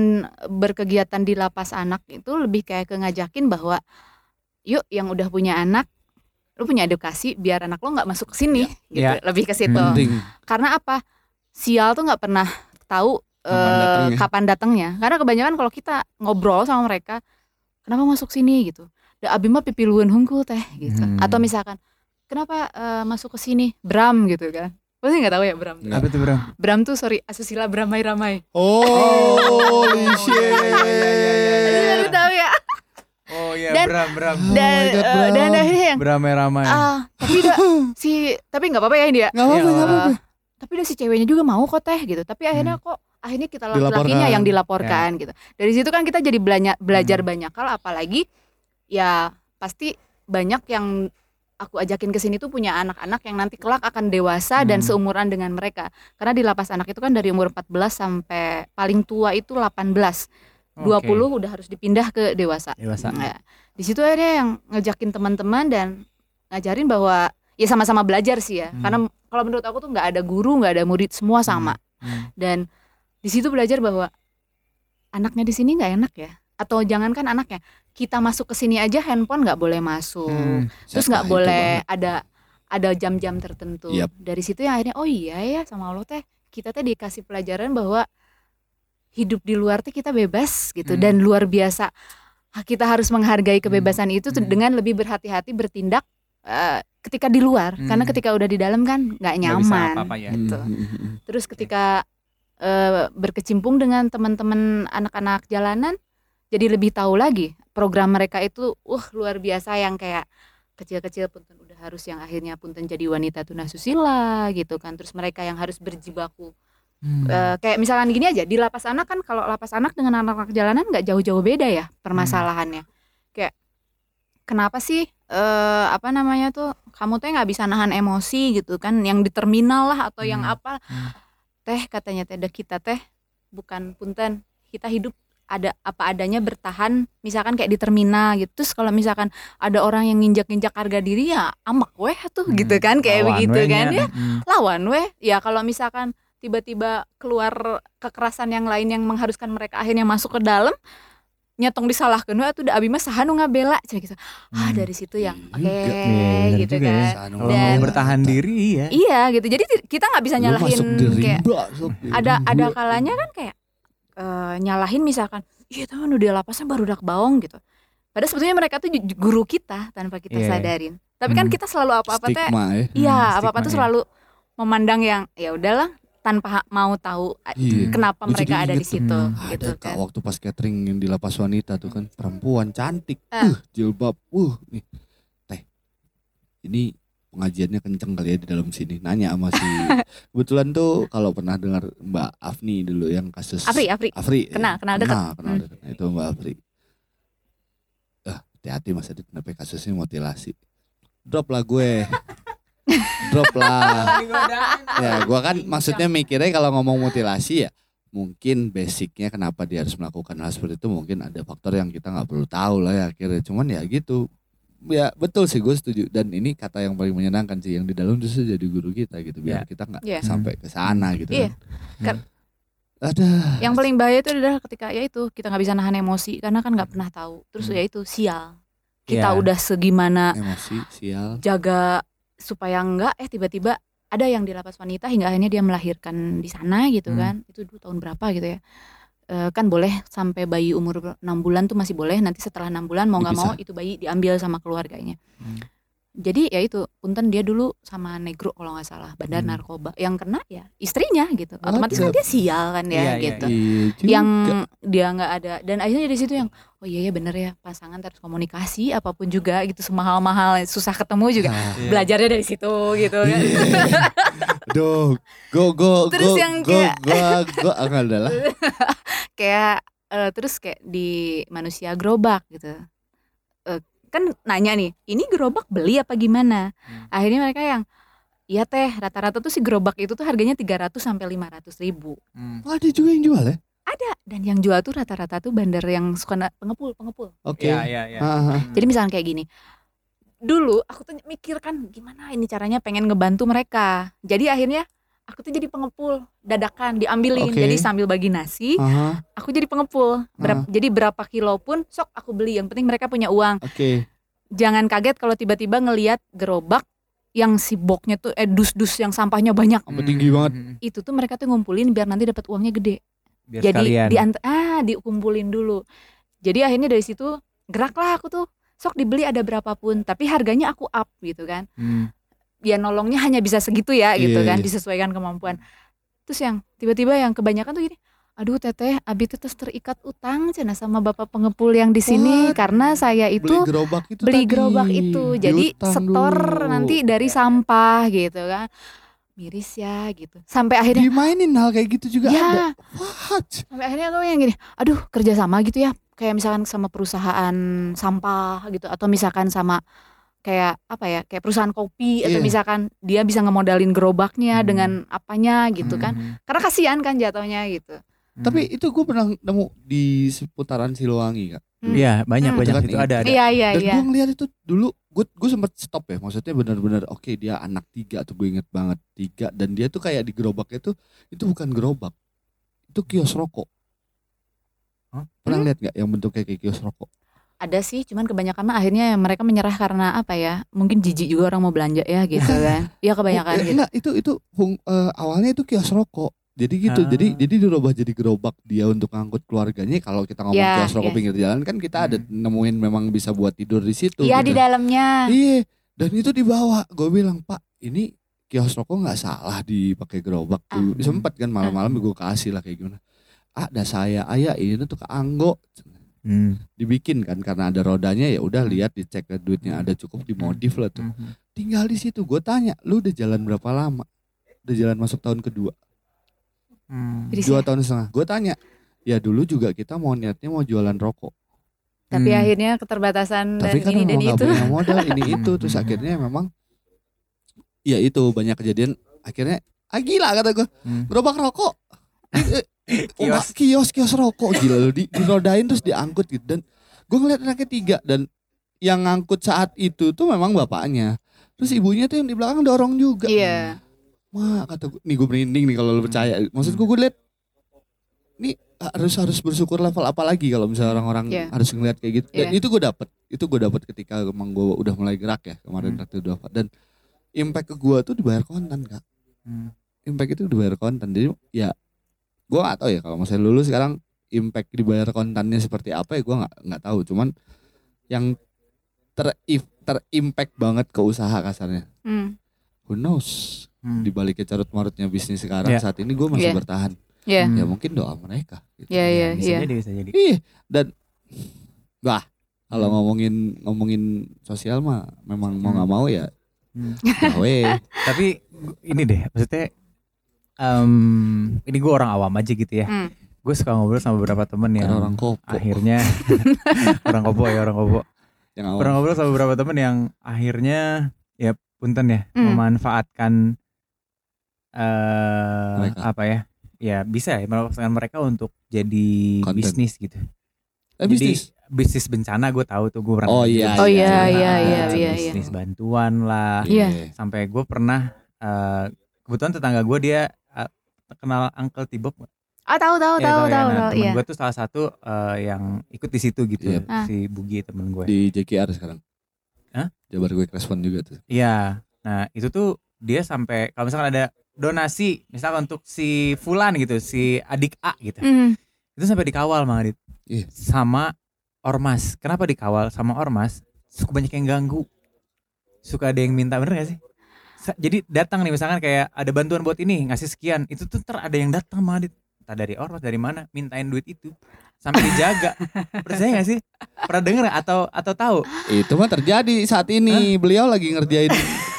berkegiatan di lapas anak itu lebih kayak ke ngajakin bahwa yuk yang udah punya anak lu punya edukasi biar anak lo nggak masuk ke sini gitu Ya. lebih ke situ Penting. karena apa sial tuh nggak pernah tahu Kapan eh, datangnya. kapan datangnya karena kebanyakan kalau kita ngobrol sama mereka kenapa masuk sini gitu da abi mah pipiluan hungkul teh gitu Hmm. atau misalkan kenapa eh, masuk ke sini Bram gitu kan pasti nggak tahu ya Bram Nggak. Apa tuh bro? Bram tuh sorry asusila Bramai Ramai Oh. (laughs) Jadi baru tahu ya iya Dan- Bram Bram. Oh dan my God, eh, Bram. dan akhirnya yang Bram ramai. ah tapi udah (laughs) si tapi nggak apa-apa ya dia Gak apa-apa, gak apa-apa. tapi udah si ceweknya juga mau kok teh gitu tapi akhirnya kok akhirnya kita laki-lakinya yang dilaporkan gitu dari situ kan kita jadi belanja, belajar Hmm. banyak hal apalagi ya pasti banyak yang aku ajakin ke sini tuh punya anak-anak yang nanti kelak akan dewasa dan Hmm. seumuran dengan mereka karena di lapas anak itu kan dari umur 14 sampai paling tua itu 18 20 udah harus dipindah ke dewasa Dewasa. Nah, di situ akhirnya yang ngejakin teman-teman dan ngajarin bahwa ya sama-sama belajar sih ya. Hmm. Karena kalau menurut aku tuh nggak ada guru, nggak ada murid, semua sama. Hmm. Dan di situ belajar bahwa anaknya di sini nggak enak ya. Atau jangankan anaknya, kita masuk ke sini aja handphone nggak boleh masuk. Hmm. Terus nggak boleh banget. ada ada jam-jam tertentu. Yap. Dari situ yang akhirnya oh iya ya sama Allah teh kita teh dikasih pelajaran bahwa hidup di luar teh kita bebas gitu Hmm. dan luar biasa Ha- kita harus menghargai kebebasan itu tuh Hmm. dengan lebih berhati-hati bertindak eh, ketika di luar Hmm. karena ketika udah di dalam kan nggak nyaman apa-apa ya. gitu. Hmm, hmm, hmm. terus ketika eh, berkecimpung dengan teman-teman anak-anak jalanan jadi lebih tahu lagi program mereka itu uh luar biasa yang kayak kecil-kecil punten udah harus yang akhirnya punten jadi wanita tunasusila gitu kan terus mereka yang harus berjibaku Hmm. Eh, kayak misalkan gini aja di lapas anak kan kalau lapas anak dengan anak-anak jalanan nggak jauh-jauh beda ya permasalahannya kayak kenapa sih eh apa namanya tuh kamu tuh nggak bisa nahan emosi gitu kan yang di terminal lah atau yang Hmm. apa Hmm. teh katanya teh kita teh bukan punten kita hidup ada apa adanya bertahan misalkan kayak di terminal gitu terus kalau misalkan ada orang yang nginjak-nginjak harga diri ya amak weh tuh Hmm. gitu kan kayak Lawan begitu kan ya Hmm. lawan weh ya kalau misalkan tiba-tiba keluar kekerasan yang lain yang mengharuskan mereka akhirnya masuk ke dalam nyetong disalahkan weh tuh da abi mah saha nu ngabela cina gitu ah Hmm. dari situ yang Iya oke bener gitu juga ya. kan Kalau Dan- mau bertahan diri ya. iya gitu jadi kita nggak bisa nyalahin kayak di ada ada kalanya kan kayak eh, nyalahin misalkan iya teman udah lapasnya baru dak baong gitu padahal sebetulnya mereka tuh guru kita tanpa kita Iya. sadarin tapi kan Hmm. kita selalu apa-apa teh ya. iya Hmm, apa-apa tuh stigma, selalu memandang yang ya udahlah tanpa mau tahu Iya. kenapa Gua mereka ada di situ tuh. gitu Ada kan waktu pas catering yang di lapas wanita tuh kan perempuan cantik, Ah. uh, jilbab, uh, nih teh, ini pengajiannya kenceng kali ya di dalam sini. Nanya sama si, (laughs) kebetulan tuh kalau pernah dengar Mbak Afni dulu yang kasus Afri Afri Afri, Kenal, ya. kenal dekat. kenal, kenal Hmm. dekat. Nah, itu Mbak Afri. Ah, hati-hati Mas Adit, kenapa kasusnya mutilasi. Drop lah gue. Drop lah. ya gua kan maksudnya mikirnya kalau ngomong mutilasi ya mungkin basicnya kenapa dia harus melakukan hal seperti itu mungkin ada faktor yang kita nggak perlu tahu lah ya akhirnya cuman ya gitu ya betul sih gue setuju dan ini kata yang paling menyenangkan sih yang di dalam justru jadi guru kita gitu biar Ya. kita nggak Iya. sampai ke sana gitu Iya. kan. Kan- ada yang paling bahaya itu adalah ketika ya itu kita nggak bisa nahan emosi karena kan nggak pernah tahu terus Hmm. ya itu sial kita Iya. udah segimana emosi sial jaga supaya enggak eh tiba-tiba ada yang di lapas wanita hingga akhirnya dia melahirkan di sana gitu Hmm. kan. Itu dulu tahun berapa gitu ya. Eh, kan boleh sampai bayi umur 6 bulan tuh masih boleh. Nanti setelah enam bulan mau nggak mau itu bayi diambil sama keluarganya. Hmm. Jadi ya itu punten dia dulu sama negro kalau nggak salah bandar Hmm. narkoba yang kena ya istrinya gitu otomatis Waduh. kan dia sial kan ya Iya, iya, gitu Iya juga. yang dia nggak ada dan akhirnya dari situ yang oh iya ya bener ya pasangan harus komunikasi apa pun juga gitu semahal-mahal susah ketemu juga Ah, belajarnya dari situ gitu kan iya. Duh, go go Terus go, yang go, kayak- go, go, enggak adalah. (laughs) kayak eh, terus kayak di manusia gerobak gitu kan nanya nih ini gerobak beli apa gimana Hmm. akhirnya mereka yang Iya teh, rata-rata tuh si gerobak itu tuh harganya 300 sampai 500 ribu. Hmm. Oh, ada juga yang jual ya? Ada, dan yang jual tuh rata-rata tuh bandar yang suka pengepul, pengepul. Oke. Iya, iya, iya. Hmm. Jadi misalnya kayak gini, dulu aku tuh mikir kan gimana ini caranya pengen ngebantu mereka. Jadi akhirnya aku tuh jadi pengepul dadakan diambilin. Oke. Jadi sambil bagi nasi, Aha, aku jadi pengepul. Berap- Jadi berapa kilo pun sok aku beli. Yang penting mereka punya uang. Oke. Jangan kaget kalau tiba-tiba ngelihat gerobak yang si boxnya tuh eh dus-dus yang sampahnya banyak. Apa tinggi banget. Hmm. Itu tuh mereka tuh ngumpulin biar nanti dapat uangnya gede. Biar jadi sekalian. diant- ah dikumpulin dulu. Jadi akhirnya dari situ geraklah aku tuh sok dibeli ada berapapun tapi harganya aku up gitu kan Hmm. Ya nolongnya hanya bisa segitu ya gitu Iya, kan iya. disesuaikan kemampuan terus yang tiba-tiba yang kebanyakan tuh gini aduh teteh abi tuh terus terikat utang cina sama bapak pengepul yang di sini What? karena saya itu beli gerobak itu beli tadi. gerobak itu jadi setor dulu. nanti dari sampah gitu kan miris ya gitu sampai akhirnya dimainin hal kayak gitu juga ada. ya What? sampai akhirnya aku yang gini aduh kerja sama gitu ya kayak misalkan sama perusahaan sampah gitu atau misalkan sama kayak apa ya kayak perusahaan kopi atau Iya. misalkan dia bisa ngemodalin gerobaknya Hmm. dengan apanya gitu kan Hmm. karena kasihan kan jatuhnya gitu Hmm. Tapi itu gue pernah nemu di seputaran Silowangi kak. Hmm. Iya, banyak Hmm. banyak Itu kan itu ada ada. iya iya Dan iya gue ngeliat itu dulu gue gue sempet stop ya. Maksudnya benar-benar oke dia anak tiga tuh gue inget banget tiga dan dia tuh kayak di gerobaknya tuh itu bukan gerobak itu kios rokok. Hah? Pernah Hmm? lihat nggak yang bentuknya kayak kios rokok? Ada sih cuman kebanyakan mah akhirnya mereka menyerah karena apa ya mungkin jijik juga orang mau belanja ya gitu (laughs) kan iya kebanyakan Oh, eh, gitu Enggak, itu itu fung- eh, awalnya itu kios rokok. Jadi gitu. Ah. Jadi jadi dirubah jadi gerobak dia untuk ngangkut keluarganya. Kalau kita ngomong Ya, kios rokok ya. pinggir jalan kan kita ada Hmm. nemuin memang bisa buat tidur di situ. iya di gitu. dalamnya Iya. Dan itu dibawa. Gue bilang Pak, ini kios rokok nggak salah dipakai gerobak. Ah. Dulu Sempet kan malam-malam gue kasih lah kayak gimana. Ah, ada saya, ayah ini tuh ke Anggo Hmm. dibikin kan karena ada rodanya ya udah lihat dicek duitnya ada cukup dimodif lah tuh Hmm. tinggal di situ gue tanya lu udah jalan berapa lama udah jalan masuk tahun kedua Hmm. Dua tahun setengah gue tanya ya dulu juga kita mau niatnya mau jualan rokok tapi Hmm. akhirnya keterbatasan dan tapi kan ini dan itu punya modal ini (laughs) itu Hmm. terus akhirnya memang ya itu banyak kejadian akhirnya ah gila kata gue Hmm. gerobak rokok Kios. nggak, kios kios rokok gila di dirodain terus diangkut gitu dan gue ngeliat anaknya tiga dan yang ngangkut saat itu tuh memang bapaknya terus ibunya tuh yang di belakang dorong juga iya Wah kata gue, nih gue merinding nih kalau lu percaya. Maksud gue gue liat, nih harus harus bersyukur level apa lagi kalau misalnya orang-orang Iya. harus ngeliat kayak gitu. Dan Iya. itu gue dapet, itu gue dapet ketika emang gue udah mulai gerak ya kemarin Hmm. waktu dua Dan impact ke gue tuh dibayar konten kak. Hmm. Impact itu dibayar konten. Jadi ya gue gak tahu ya kalau misalnya lulus sekarang impact dibayar kontennya seperti apa ya gue nggak nggak tahu. Cuman yang ter terimpact banget ke usaha kasarnya. Hmm. Who knows? Hmm. Di baliknya carut marutnya bisnis sekarang Iya. saat ini gue masih Iya. bertahan. Ya. Hmm. Ya mungkin doa mereka. Gitu. Iya, iya, bisa iya. jadi bisa jadi Ih, dan wah kalau Hmm. ngomongin ngomongin sosial mah memang mau Hmm. nggak mau ya Hmm. gawe. (laughs) tapi ini deh maksudnya em, ini gue orang awam aja gitu ya Hmm. gue suka ngobrol sama beberapa temen yang Karena orang kopo akhirnya (laughs) orang kopo ya orang kopo yang awam. pernah ngobrol sama beberapa temen yang akhirnya ya punten ya Hmm. memanfaatkan eh Mereka. apa ya ya bisa ya memanfaatkan mereka untuk jadi Konten. bisnis gitu Eh, jadi bisnis. bisnis bencana gue tahu tuh gue pernah Oh, iya, Oh, iya, iya, iya, bisnis iya, iya. bisnis bantuan lah Iya. sampai gue pernah eh kebetulan tetangga gue dia kenal Uncle Tibok nggak? Ah tahu tahu Iya, tahu ya. tahu Nah, tahu temen iya. gue tuh salah satu eh, yang ikut di situ gitu Iya. Ah. si Bugi temen gue Di JKR sekarang. Hah? Jabar gue respon juga tuh. Iya. Nah, itu tuh dia sampai kalau misalkan ada donasi misalkan untuk si fulan gitu, si adik A gitu. Hmm. Itu sampai dikawal Mang Adit. Iya. Sama ormas. Kenapa dikawal sama ormas? Suka banyak yang ganggu. Suka ada yang minta bener gak sih? Jadi datang nih misalkan kayak ada bantuan buat ini ngasih sekian, itu tuh ntar ada yang datang Adit. Entah dari ormas dari mana mintain duit itu sampai dijaga. (laughs) Percaya gak sih? Pernah denger nggak? atau atau tahu? Itu mah terjadi saat ini. Beliau lagi ngerjain.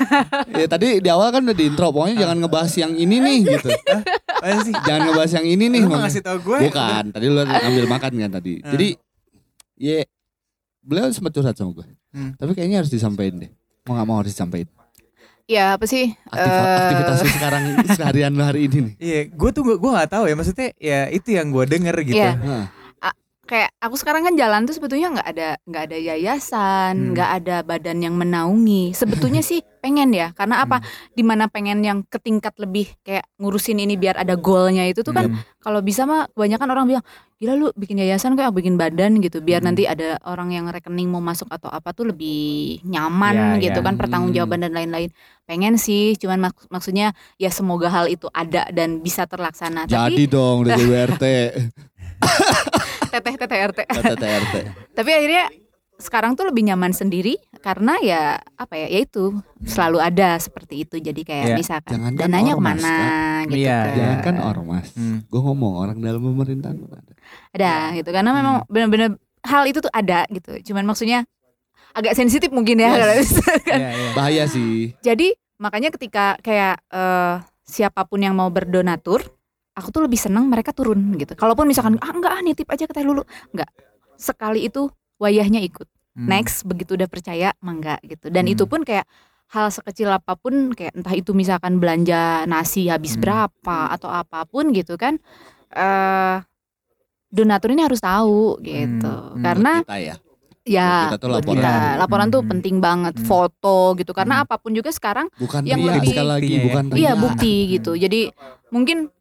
(laughs) ya tadi di awal kan udah di intro pokoknya jangan ngebahas yang ini nih gitu. Sih? Jangan ngebahas yang ini nih. Lu mau ngasih tau gue? Bukan, tadi lu ambil makan kan tadi. Hmm. Jadi ya beliau sempat curhat sama gue. Hmm. Tapi kayaknya harus disampaikan deh. Mau nggak mau harus disampaikan. Ya apa sih? Aktif- Eh, aktivitas sekarang seharian lu hari ini nih. Iya, gue tuh gue nggak tahu ya maksudnya ya itu yang gue denger gitu. Iya. Hah. Kayak aku sekarang kan jalan tuh sebetulnya nggak ada nggak ada yayasan Hmm. nggak ada badan yang menaungi sebetulnya (laughs) sih pengen ya karena apa di mana pengen yang ke tingkat lebih kayak ngurusin ini biar ada goalnya itu tuh kan Hmm. kalau bisa mah kebanyakan orang bilang gila lu bikin yayasan kayak bikin badan gitu biar Hmm. nanti ada orang yang rekening mau masuk atau apa tuh lebih nyaman Ya, gitu ya. kan pertanggungjawaban dan lain-lain pengen sih cuman mak- maksudnya ya semoga hal itu ada dan bisa terlaksana Jadi tapi dong udah JWRT, (laughs) teteh teteh RT TTRT. (laughs) tapi akhirnya sekarang tuh lebih nyaman sendiri karena ya apa ya ya itu selalu ada seperti itu jadi kayak Ya, misalkan jangankan dananya ormas, ke mana gitu Iya, kan. iya. Jangan kan ormas. Hmm. Gue ngomong orang dalam pemerintahan ada. ada gitu karena Hmm. memang benar-benar hal itu tuh ada gitu cuman maksudnya agak sensitif mungkin ya Yes. kalau misalkan. Iya, iya. Bahaya sih. jadi makanya ketika kayak eh, siapa pun yang mau berdonatur aku tuh lebih senang mereka turun gitu kalaupun misalkan ah enggak ah nitip aja ke teh lulu enggak sekali itu wayahnya ikut Hmm. next begitu udah percaya mangga gitu dan Hmm. itu pun kayak hal sekecil apa pun kayak entah itu misalkan belanja nasi habis Hmm. berapa atau apa pun gitu kan eh donatur ini harus tahu gitu Hmm. karena Kita ya. ya kita tuh laporan. kita laporan tuh Hmm. penting banget Hmm. foto gitu karena Hmm. apa pun juga sekarang Bukan Yang ria lebih- sekali lagi, Buktinya ya. bukan iya bukti gitu jadi mungkin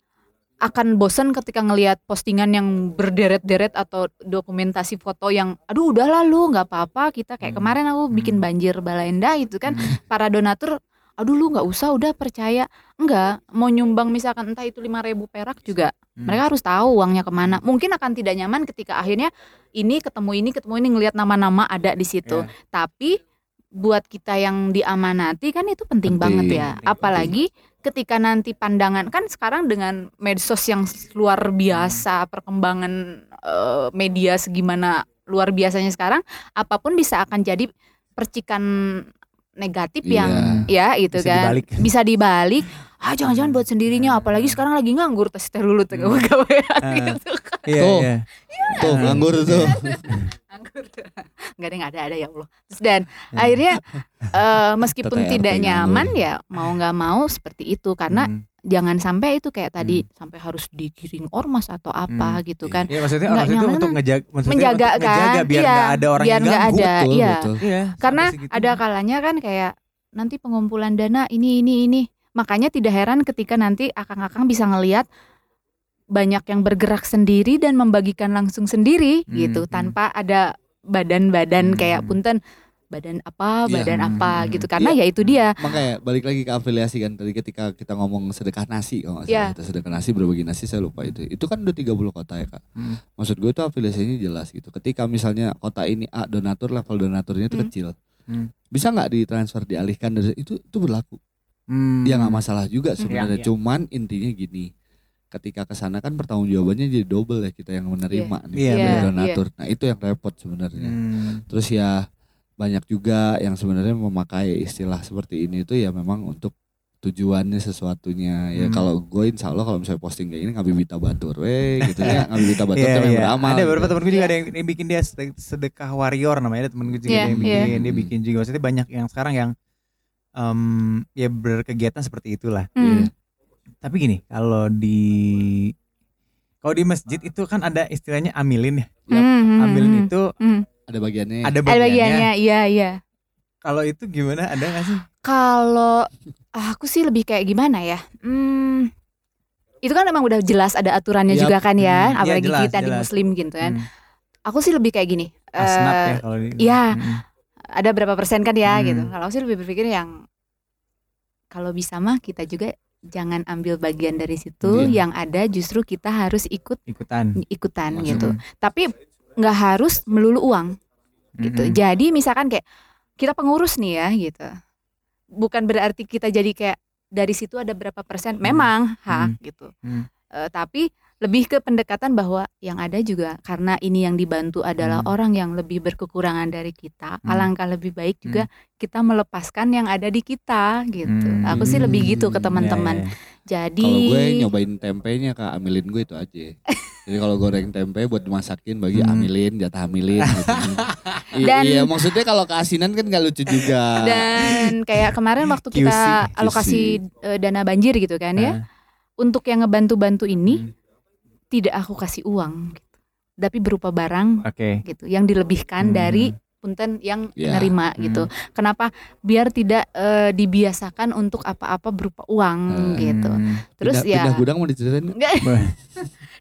akan bosen ketika ngelihat postingan yang berderet-deret atau dokumentasi foto yang aduh udah lalu nggak apa-apa kita kayak Hmm. kemarin aku bikin Hmm. banjir balenda itu kan Hmm. para donatur aduh lu nggak usah udah percaya enggak mau nyumbang misalkan entah itu 5000 perak juga Hmm. mereka harus tahu uangnya ke mana mungkin akan tidak nyaman ketika akhirnya ini ketemu ini ketemu ini ngelihat nama-nama ada di situ Iya. tapi buat kita yang diamanati kan itu penting, Penting, banget ya penting, apalagi ketika nanti pandangan kan sekarang dengan medsos yang luar biasa perkembangan eh, media segimana luar biasanya sekarang apa pun bisa akan jadi percikan negatif yang ya itu Bisa kan. dibalik. bisa dibalik ah jangan-jangan buat sendirinya apalagi sekarang lagi nganggur tes teh lulu tuh Hmm. gawean Ah. gitu kan Iya, Tuh. iya. Tuh nganggur tuh. (laughs) nganggur nggak ada nggak ada ada ya Allah Terus dan akhirnya eh, (laughs) meskipun TTRT tidak nganggur. nyaman ya mau nggak mau seperti itu karena Hmm. jangan sampai itu kayak tadi sampai harus digiring ormas atau apa Hmm. gitu kan Iya maksudnya Nggak ormas itu nyaman. untuk ngejaga maksudnya menjaga untuk ngejaga kan biar iya nggak ada orang biar yang nggak ganggu. ada Betul, iya betul. Iya, karena ada kalanya kan kayak nanti pengumpulan dana ini ini ini makanya tidak heran ketika nanti akang-akang bisa ngelihat banyak yang bergerak sendiri dan membagikan langsung sendiri Hmm, gitu hmm. tanpa ada badan-badan Hmm. kayak punten badan apa, Iya. badan Hmm, apa hmm, gitu. Karena Iya. ya itu dia. Makanya balik lagi ke afiliasi kan tadi ketika kita ngomong sedekah nasi kalau nggak salah itu sedekah nasi berbagi nasi saya lupa itu. Itu kan udah 30 kota ya Kak. Hmm. Maksud gue itu afiliasinya jelas gitu. Ketika misalnya kota ini A donatur level donaturnya itu Hmm. kecil. Hmm. Bisa nggak ditransfer dialihkan dari itu itu berlaku. Hmm. Ya nggak masalah juga sebenarnya. Iya, iya. Cuman intinya gini. Ketika ke sana kan pertanggungjawabannya jadi double ya kita yang menerima nih Iya, dari benar. donatur. Nah, itu yang repot sebenarnya. Hmm. Terus ya banyak juga yang sebenarnya memakai istilah seperti ini itu ya memang untuk tujuannya sesuatunya ya Hmm. kalau gue insya Allah kalau misalnya posting kayak gini ngabi bita batur weh gitu ya (laughs) ngabi bita batur Iya, tuh yang iya. beramal Ada gitu. beberapa temen gue juga ada yang, yang bikin dia sed- sedekah warrior namanya ada temen gue juga Iya, ada yang iya. bikin dia Hmm. bikin juga maksudnya banyak yang sekarang yang em, ya berkegiatan seperti itulah Hmm. tapi gini kalau di kalau di masjid itu kan ada istilahnya amilin ya. Hmm, hmm, amilin hmm. itu Hmm. ada bagiannya ada Ada bagiannya, bagiannya, iya iya. kalau itu gimana ada gak sih Kalau aku sih lebih kayak gimana ya? Hmm, itu kan memang udah jelas ada aturannya Yap. juga kan Hmm, ya, iya, apalagi jelas, kita di jelas. muslim gitu kan. Hmm. Aku sih lebih kayak gini. asnaf eh, ya kalau di iya. Hmm. ada berapa persen kan ya Hmm. gitu. Kalau aku sih lebih berpikir yang kalau bisa mah kita juga jangan ambil bagian dari situ, Iya. yang ada justru kita harus ikut ikutan ikutan Masuk. gitu. Tapi nggak harus melulu uang gitu. Mhm. Jadi misalkan kayak kita pengurus nih ya gitu. Bukan berarti kita jadi kayak dari situ ada berapa persen. Memang hak Hmm. gitu. Hmm. Eh, tapi lebih ke pendekatan bahwa yang ada juga karena ini yang dibantu adalah Hmm. orang yang lebih berkekurangan dari kita. Hmm. Alangkah lebih baik juga kita melepaskan yang ada di kita gitu. Hmm. Aku sih lebih gitu ke Hmm, teman-teman. Ya, ya. Jadi kalau gue nyobain tempenya kak amilin gue itu aja (laughs) jadi kalau goreng tempe buat dimasakin bagi Hmm. amilin jatah amilin gitu. (laughs) I- Dan- iya maksudnya kalau keasinan kan gak lucu juga dan kayak kemarin waktu kita QC. alokasi eh, dana banjir gitu kan ya. Nah, Untuk yang ngebantu-bantu ini hmm. Tidak aku kasih uang gitu. tapi berupa barang oke gitu yang dilebihkan Hmm. dari punten yang Ya. nerima Hmm. gitu kenapa biar tidak eh, dibiasakan untuk apa-apa berupa uang Hmm. gitu terus pindah, ya pindah gudang mau diceritain (laughs)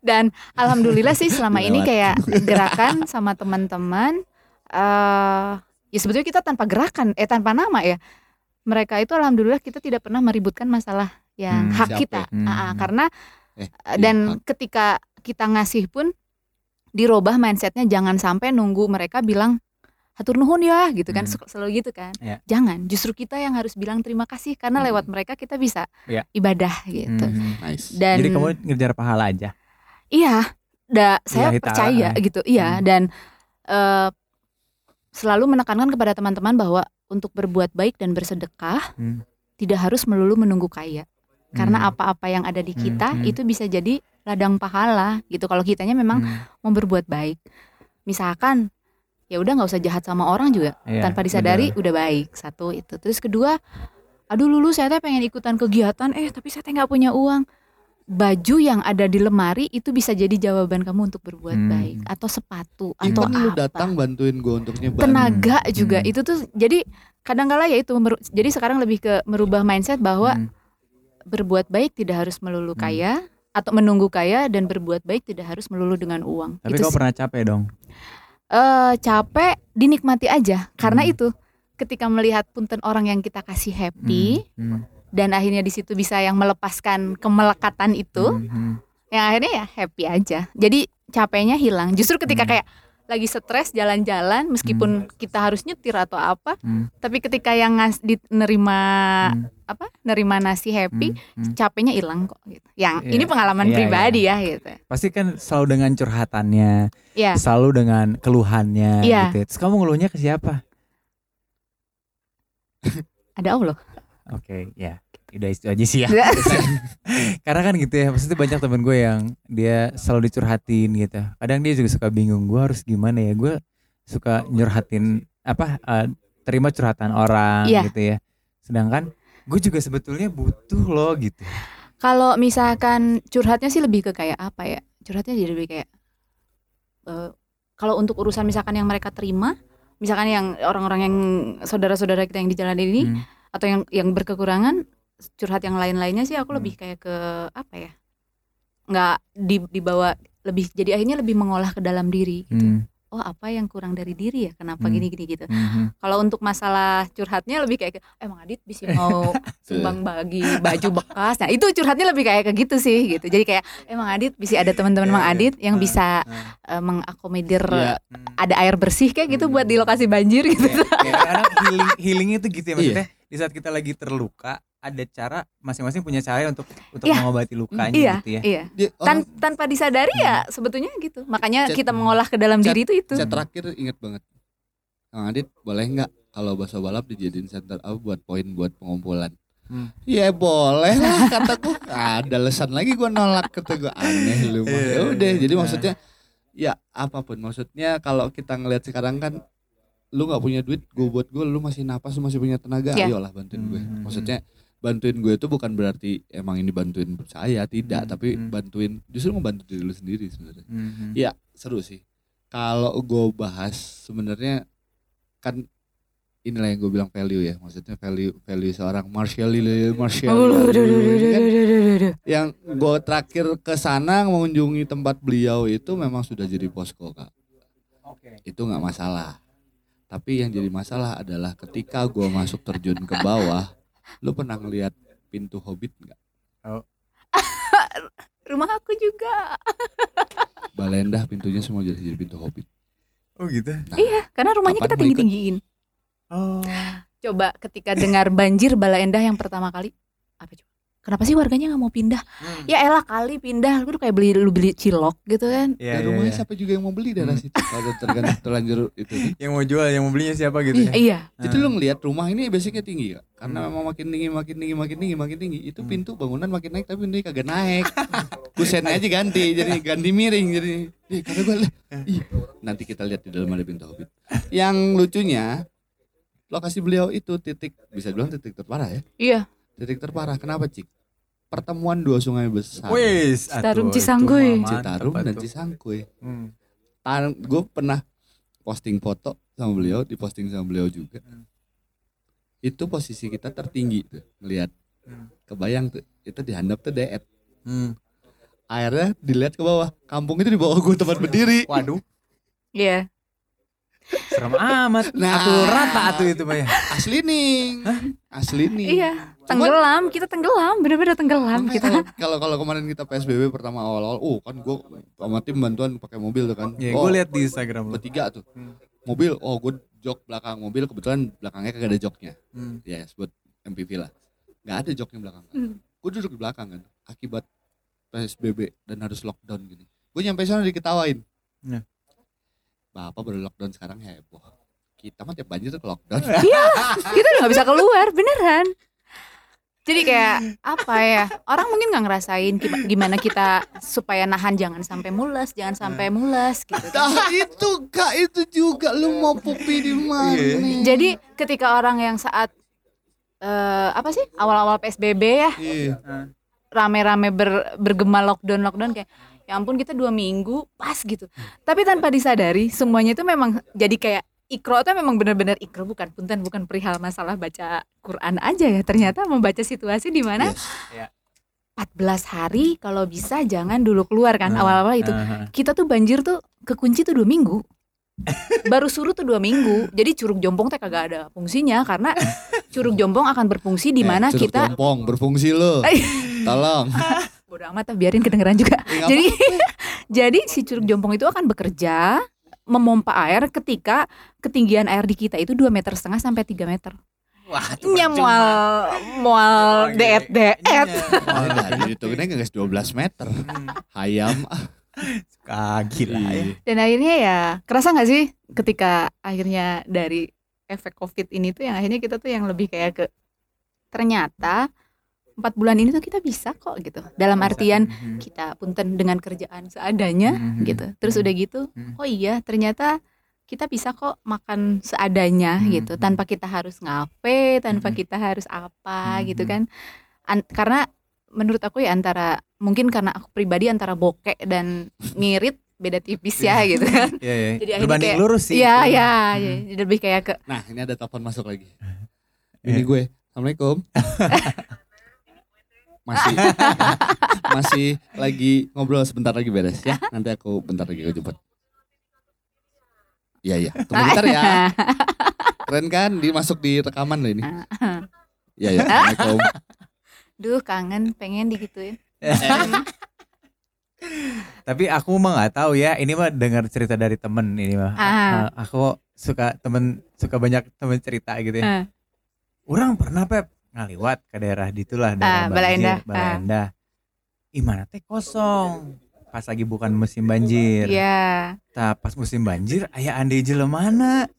dan alhamdulillah sih selama ini Lewat. kayak (laughs) gerakan sama teman-teman eh ya sebetulnya kita tanpa gerakan eh tanpa nama ya mereka itu alhamdulillah kita tidak pernah meributkan masalah yang Hmm, hak siapa kita ya? Hmm. Ah, karena Eh, dan iya, ketika kita ngasih pun dirubah mindsetnya jangan sampai nunggu mereka bilang hatur nuhun ya gitu kan Hmm. sel- selalu gitu kan Ya. jangan justru kita yang harus bilang terima kasih karena Hmm. lewat mereka kita bisa Ya. ibadah gitu Hmm. nice dan jadi kamu ngejar pahala aja iya da, saya ta'ala. percaya gitu iya Hmm. dan eh, selalu menekankan kepada teman-teman bahwa untuk berbuat baik dan bersedekah Hmm. tidak harus melulu menunggu kaya karena Hmm. apa-apa yang ada di Hmm, kita hmm. itu bisa jadi ladang pahala gitu kalau kitanya memang Hmm. mau berbuat baik misalkan ya udah nggak usah jahat sama orang juga Iya, tanpa disadari betul. udah baik satu itu terus kedua aduh lulu saya teh pengen ikutan kegiatan eh tapi saya teh nggak punya uang baju yang ada di lemari itu bisa jadi jawaban kamu untuk berbuat Hmm. baik atau sepatu atau Even lu apa datang bantuin gue untuk nyebar tenaga Hmm. juga Hmm. itu tuh jadi kadang-kala ya itu jadi sekarang lebih ke merubah mindset bahwa Hmm. Berbuat baik tidak harus melulu Hmm. kaya atau menunggu kaya dan berbuat baik tidak harus melulu dengan uang tapi itu kau sih. pernah capek dong eh capek dinikmati aja karena Hmm. itu ketika melihat punten orang yang kita kasih happy Hmm. dan akhirnya di situ bisa yang melepaskan kemelekatan itu Hmm. Hmm. yang akhirnya ya happy aja jadi capeknya hilang justru ketika Hmm. kayak lagi stres jalan-jalan meskipun kita harus nyetir atau apa Hmm. tapi ketika yang ngas di nerima Hmm. apa nerima nasi happy Hmm. Hmm. capeknya hilang kok gitu yang Iya. ini pengalaman Iya, pribadi ya gitu pasti kan selalu dengan curhatannya ya selalu dengan keluhannya Iya. gitu terus kamu ngeluhnya ke siapa ada Allah Oke, ya. Udah itu aja sih ya. (laughs) Karena kan gitu ya, maksudnya banyak temen gue yang dia selalu dicurhatin gitu. Kadang dia juga suka bingung, gue harus gimana ya? Gue suka nyurhatin apa? eh, terima curhatan orang Iya. gitu ya. Sedangkan gue juga sebetulnya butuh loh gitu. Kalau misalkan curhatnya sih lebih ke kayak apa ya? Curhatnya jadi lebih kayak eh, kalau untuk urusan misalkan yang mereka terima, misalkan yang orang-orang yang saudara-saudara kita yang di jalan ini Hmm. atau yang yang berkekurangan curhat yang lain-lainnya sih aku Hmm. lebih kayak ke apa ya? nggak di, dibawa lebih jadi akhirnya lebih mengolah ke dalam diri gitu. Hmm. oh apa yang kurang dari diri ya kenapa Hmm. gini-gini gitu Mhm. kalau untuk masalah curhatnya lebih kayak emang Adit bisa mau (laughs) sumbang bagi baju bekas nah itu curhatnya lebih kayak ke gitu sih gitu jadi kayak emang Adit bisa ada teman-teman Iya, Mang iya. Adit yang Ah, bisa eh, mengakomodir Iya. Hmm. ada air bersih kayak gitu buat di lokasi banjir gitu kayak kadang healing healingnya tuh gitu ya Iya. maksudnya di saat kita lagi terluka ada cara masing-masing punya cara untuk untuk Iya. mengobati lukanya iya gitu ya. iya Dia, Tan- tanpa disadari ya sebetulnya gitu makanya Chat- kita mengolah ke dalam chat- diri itu itu saya terakhir inget banget. Kang Adit boleh nggak kalau bahasa balap dijadiin center up buat poin buat pengumpulan? Hmm. Ya boleh lah kataku. Ada alasan lagi gua nolak kata gua aneh lu mah. Iya. Ya udah jadi Nah. maksudnya ya apa pun maksudnya kalau kita ngelihat sekarang kan lu nggak punya duit gue buat gue lu masih napas lu masih punya tenaga Iya. ayolah bantuin gue Hmm. maksudnya bantuin gue itu bukan berarti emang ini bantuin saya tidak Hmm. tapi Hmm. bantuin justru membantu diri lu sendiri sebenarnya Mhm. Iya seru sih. Kalau gue bahas sebenarnya kan inilah yang gue bilang value ya. Maksudnya value value seorang Marshall Marshall kan aduh. yang gue terakhir ke sana mengunjungi tempat beliau itu memang sudah jadi posko kak. Oke. Itu nggak masalah. Tapi yang jadi masalah adalah ketika gue masuk terjun ke bawah, lu pernah ngeliat pintu hobbit nggak? (laughs) rumah aku juga (laughs) Balendah pintunya semua jadi jadi pintu hobbit. Oh gitu. Nah, iya karena rumahnya kita mau tinggi ikut? tinggiin Oh. coba ketika dengar banjir Bala Endah yang pertama kali apa coba kenapa sih warganya nggak mau pindah? Hmm. ya elah kali pindah. Lu kayak beli lu beli cilok gitu kan. Iya, Dan iya, rumahnya iya. siapa juga yang mau beli daerah situ? Kalau tergantung terlanjur itu. Yang mau jual, yang mau belinya siapa gitu ya. iya. Jadi lu ngelihat rumah ini basicnya tinggi kak Karena Hmm. memang makin tinggi, makin tinggi, makin tinggi, makin tinggi. Itu Hmm. pintu bangunan makin naik tapi pintunya kagak naik. (laughs) Kusennya aja ganti, jadi ganti miring Jadi, ih kata gue ih, Nanti kita lihat di dalam ada pintu hobbit. Yang lucunya Lokasi beliau itu titik, bisa dibilang titik terparah ya. Iya Titik terparah, kenapa Cik? Pertemuan dua sungai besar Wis, Citarum, Cisangkuy. mantep Citarum dan atuh. Cisangkuy Hmm. Gue pernah posting foto sama beliau, diposting sama beliau juga. Hmm. Itu posisi kita tertinggi tuh, ngelihat. Hmm. Kebayang tuh, itu dihandap tuh deet. Hmm. Akhirnya dilihat ke bawah, kampung itu di bawah gue tempat berdiri. Waduh, iya serem amat. Nah. Atuh rata atuh itu mah ya. Asli nih, asli nih. iya tenggelam kita tenggelam bener-bener tenggelam Makanya kita kalau- Kalau kemarin kita PSBB pertama awal-awal, oh kan gue sama tim bantuan pakai mobil tuh kan. Ya, oh, gue lihat di Instagram lo. bertiga tuh. Hmm. Mobil, oh gue jok belakang mobil kebetulan belakangnya kagak ada joknya. Hmm. ya sebut MPV lah nggak ada joknya belakang Hmm. gue duduk di belakang kan akibat PSBB dan harus lockdown gini gue nyampe sana diketawain Ya. Bapak baru lockdown sekarang heboh. Kita mah tiap banjir tuh ke lockdown. (laughs) Kita udah nggak bisa keluar beneran. Jadi kayak apa ya orang mungkin nggak ngerasain gima- gimana kita supaya nahan jangan sampai mules jangan sampai mules gitu kan. nah itu kak itu juga. Lu mau pupi di mana Iya. nih? jadi ketika orang yang saat eh, apa sih awal-awal PSBB ya iya. rame-rame ber- bergema lockdown lockdown kayak ya ampun kita dua minggu pas gitu. Tapi tanpa disadari semuanya itu memang jadi kayak ikro itu memang benar-benar ikro bukan punten bukan perihal masalah baca Quran aja ya. Ternyata membaca situasi di mana Yes. 14 hari kalau bisa jangan dulu keluar kan Nah, awal-awal itu. Aha. kita tuh banjir tuh kekunci tuh dua minggu. (laughs) Baru surut tuh dua minggu. Jadi curug jompong teh kagak ada fungsinya karena (laughs) curug jompong akan berfungsi di Eh, mana Curug kita Jompong berfungsi lo. Eh. (laughs) tolong bodo amat lah, biarin kedengeran juga. Eh, nggak jadi (laughs) jadi si curug jompong itu akan bekerja memompa air ketika ketinggian air di kita itu 2 meter setengah sampai 3 meter. Wah, nya mual mual (laughs) deet deet. Apa? Nah, jadi itu kan guys 12 meter. Hayam. (laughs) Kaki lah ya. Iya. dan akhirnya ya kerasa nggak sih ketika akhirnya dari efek covid ini tuh yang akhirnya kita tuh yang lebih kayak ke ternyata empat bulan ini tuh kita bisa kok gitu dalam Bisa. artian Mhm. kita punten dengan kerjaan seadanya Mhm. gitu terus udah gitu Mhm. oh iya ternyata kita bisa kok makan seadanya Mhm. gitu tanpa kita harus ngape tanpa Mhm. kita harus apa Mhm. gitu kan An- karena menurut aku ya antara mungkin karena aku pribadi antara bokek dan ngirit beda tipis ya gitu kan (laughs) Iya, iya. Jadi akhirnya Berbanding kayak- lurus sih. Iya ya, Hmm. ya, jadi lebih kayak ke Nah ini ada telepon masuk lagi Iya. Ini gue Assalamualaikum (laughs) Masih (laughs) Masih lagi ngobrol sebentar lagi beres ya Nanti aku bentar lagi aku jemput Iya iya. Tunggu bentar ya. (laughs) Keren kan? Dimasuk di rekaman loh ini. Iya iya. Assalamualaikum. (laughs) Duh kangen pengen digituin. Tapi aku mah nggak tahu ya. Ini mah dengar cerita dari temen ini mah. Ah. Aku suka temen suka banyak temen cerita gitu ya. Ah. Orang pernah pep ngaliwat ke daerah ditulah daerah Ah, banjir. Bala Ah. Endah. Ih mana teh kosong. Pas lagi bukan musim banjir. Iya. Nah, pas musim banjir ayah ande mana?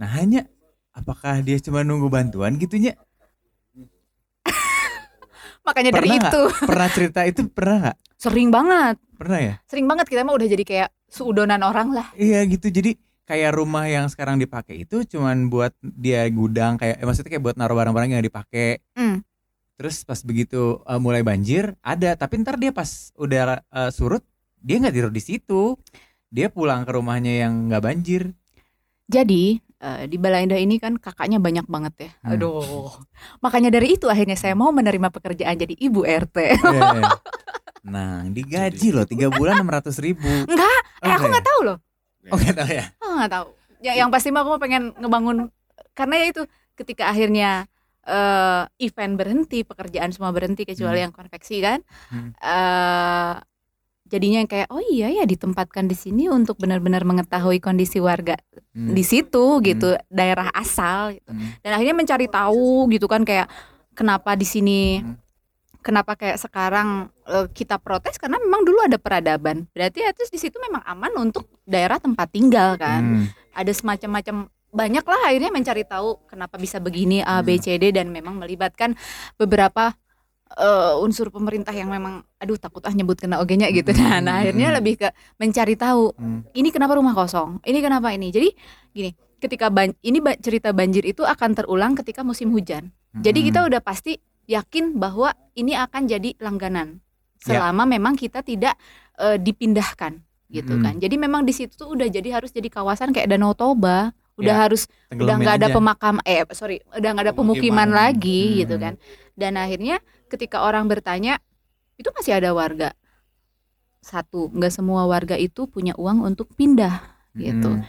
Nah hanya apakah dia cuma nunggu bantuan gitunya? (laughs) Makanya dari Pernah nggak? itu Pernah cerita itu pernah nggak? sering banget, Pernah ya? sering banget kita mah udah jadi kayak seudonan orang lah. Iya gitu jadi kayak rumah yang sekarang dipakai itu cuman buat dia gudang kayak eh, maksudnya kayak buat naruh barang-barang yang dipakai. Hmm. Terus pas begitu eh, mulai banjir ada tapi ntar dia pas udah eh, surut dia nggak tidur di situ. Dia pulang ke rumahnya yang nggak banjir. Jadi eh, di Bala Indah ini kan kakaknya banyak banget ya. Hmm. Aduh. Makanya dari itu akhirnya saya mau menerima pekerjaan jadi ibu RT. Iya, iya. (laughs) nah digaji loh tiga bulan enam ratus ribu. Enggak, eh aku nggak tahu loh. Oh nggak tahu ya. Aku nggak tahu. Ya, yang pasti mah aku pengen ngebangun karena ya itu ketika akhirnya eh, event berhenti, pekerjaan semua berhenti kecuali Hmm. yang konveksi kan. Hmm. eh jadinya yang kayak oh iya ya ditempatkan di sini untuk benar-benar mengetahui kondisi warga Hmm. di situ gitu, daerah asal gitu. Hmm. Dan akhirnya mencari tahu gitu kan kayak kenapa di sini Hmm. kenapa kayak sekarang eh, kita protes karena memang dulu ada peradaban. Berarti ya terus di situ memang aman untuk daerah tempat tinggal kan. Hmm. Ada semacam-macam banyak lah akhirnya mencari tahu kenapa bisa begini A B Hmm. C D dan memang melibatkan beberapa eh, unsur pemerintah yang memang aduh takut ah nyebut kena ogenya gitu. Nah, Hmm. nah, akhirnya lebih ke mencari tahu Hmm. ini kenapa rumah kosong, ini kenapa ini. Jadi gini, ketika ban ini ba- cerita banjir itu akan terulang ketika musim hujan. Jadi kita Hmm. udah pasti yakin bahwa ini akan jadi langganan Ya. selama memang kita tidak eh, dipindahkan gitu Mm. kan. Jadi memang di situ tuh udah jadi harus jadi kawasan kayak Danau Toba, udah Ya, harus udah nggak ada aja. pemakam eh sorry udah nggak ada pemukiman, Pemukiman. lagi Hmm. gitu kan. Dan akhirnya ketika orang bertanya itu masih ada warga satu nggak semua warga itu punya uang untuk pindah gitu. Hmm.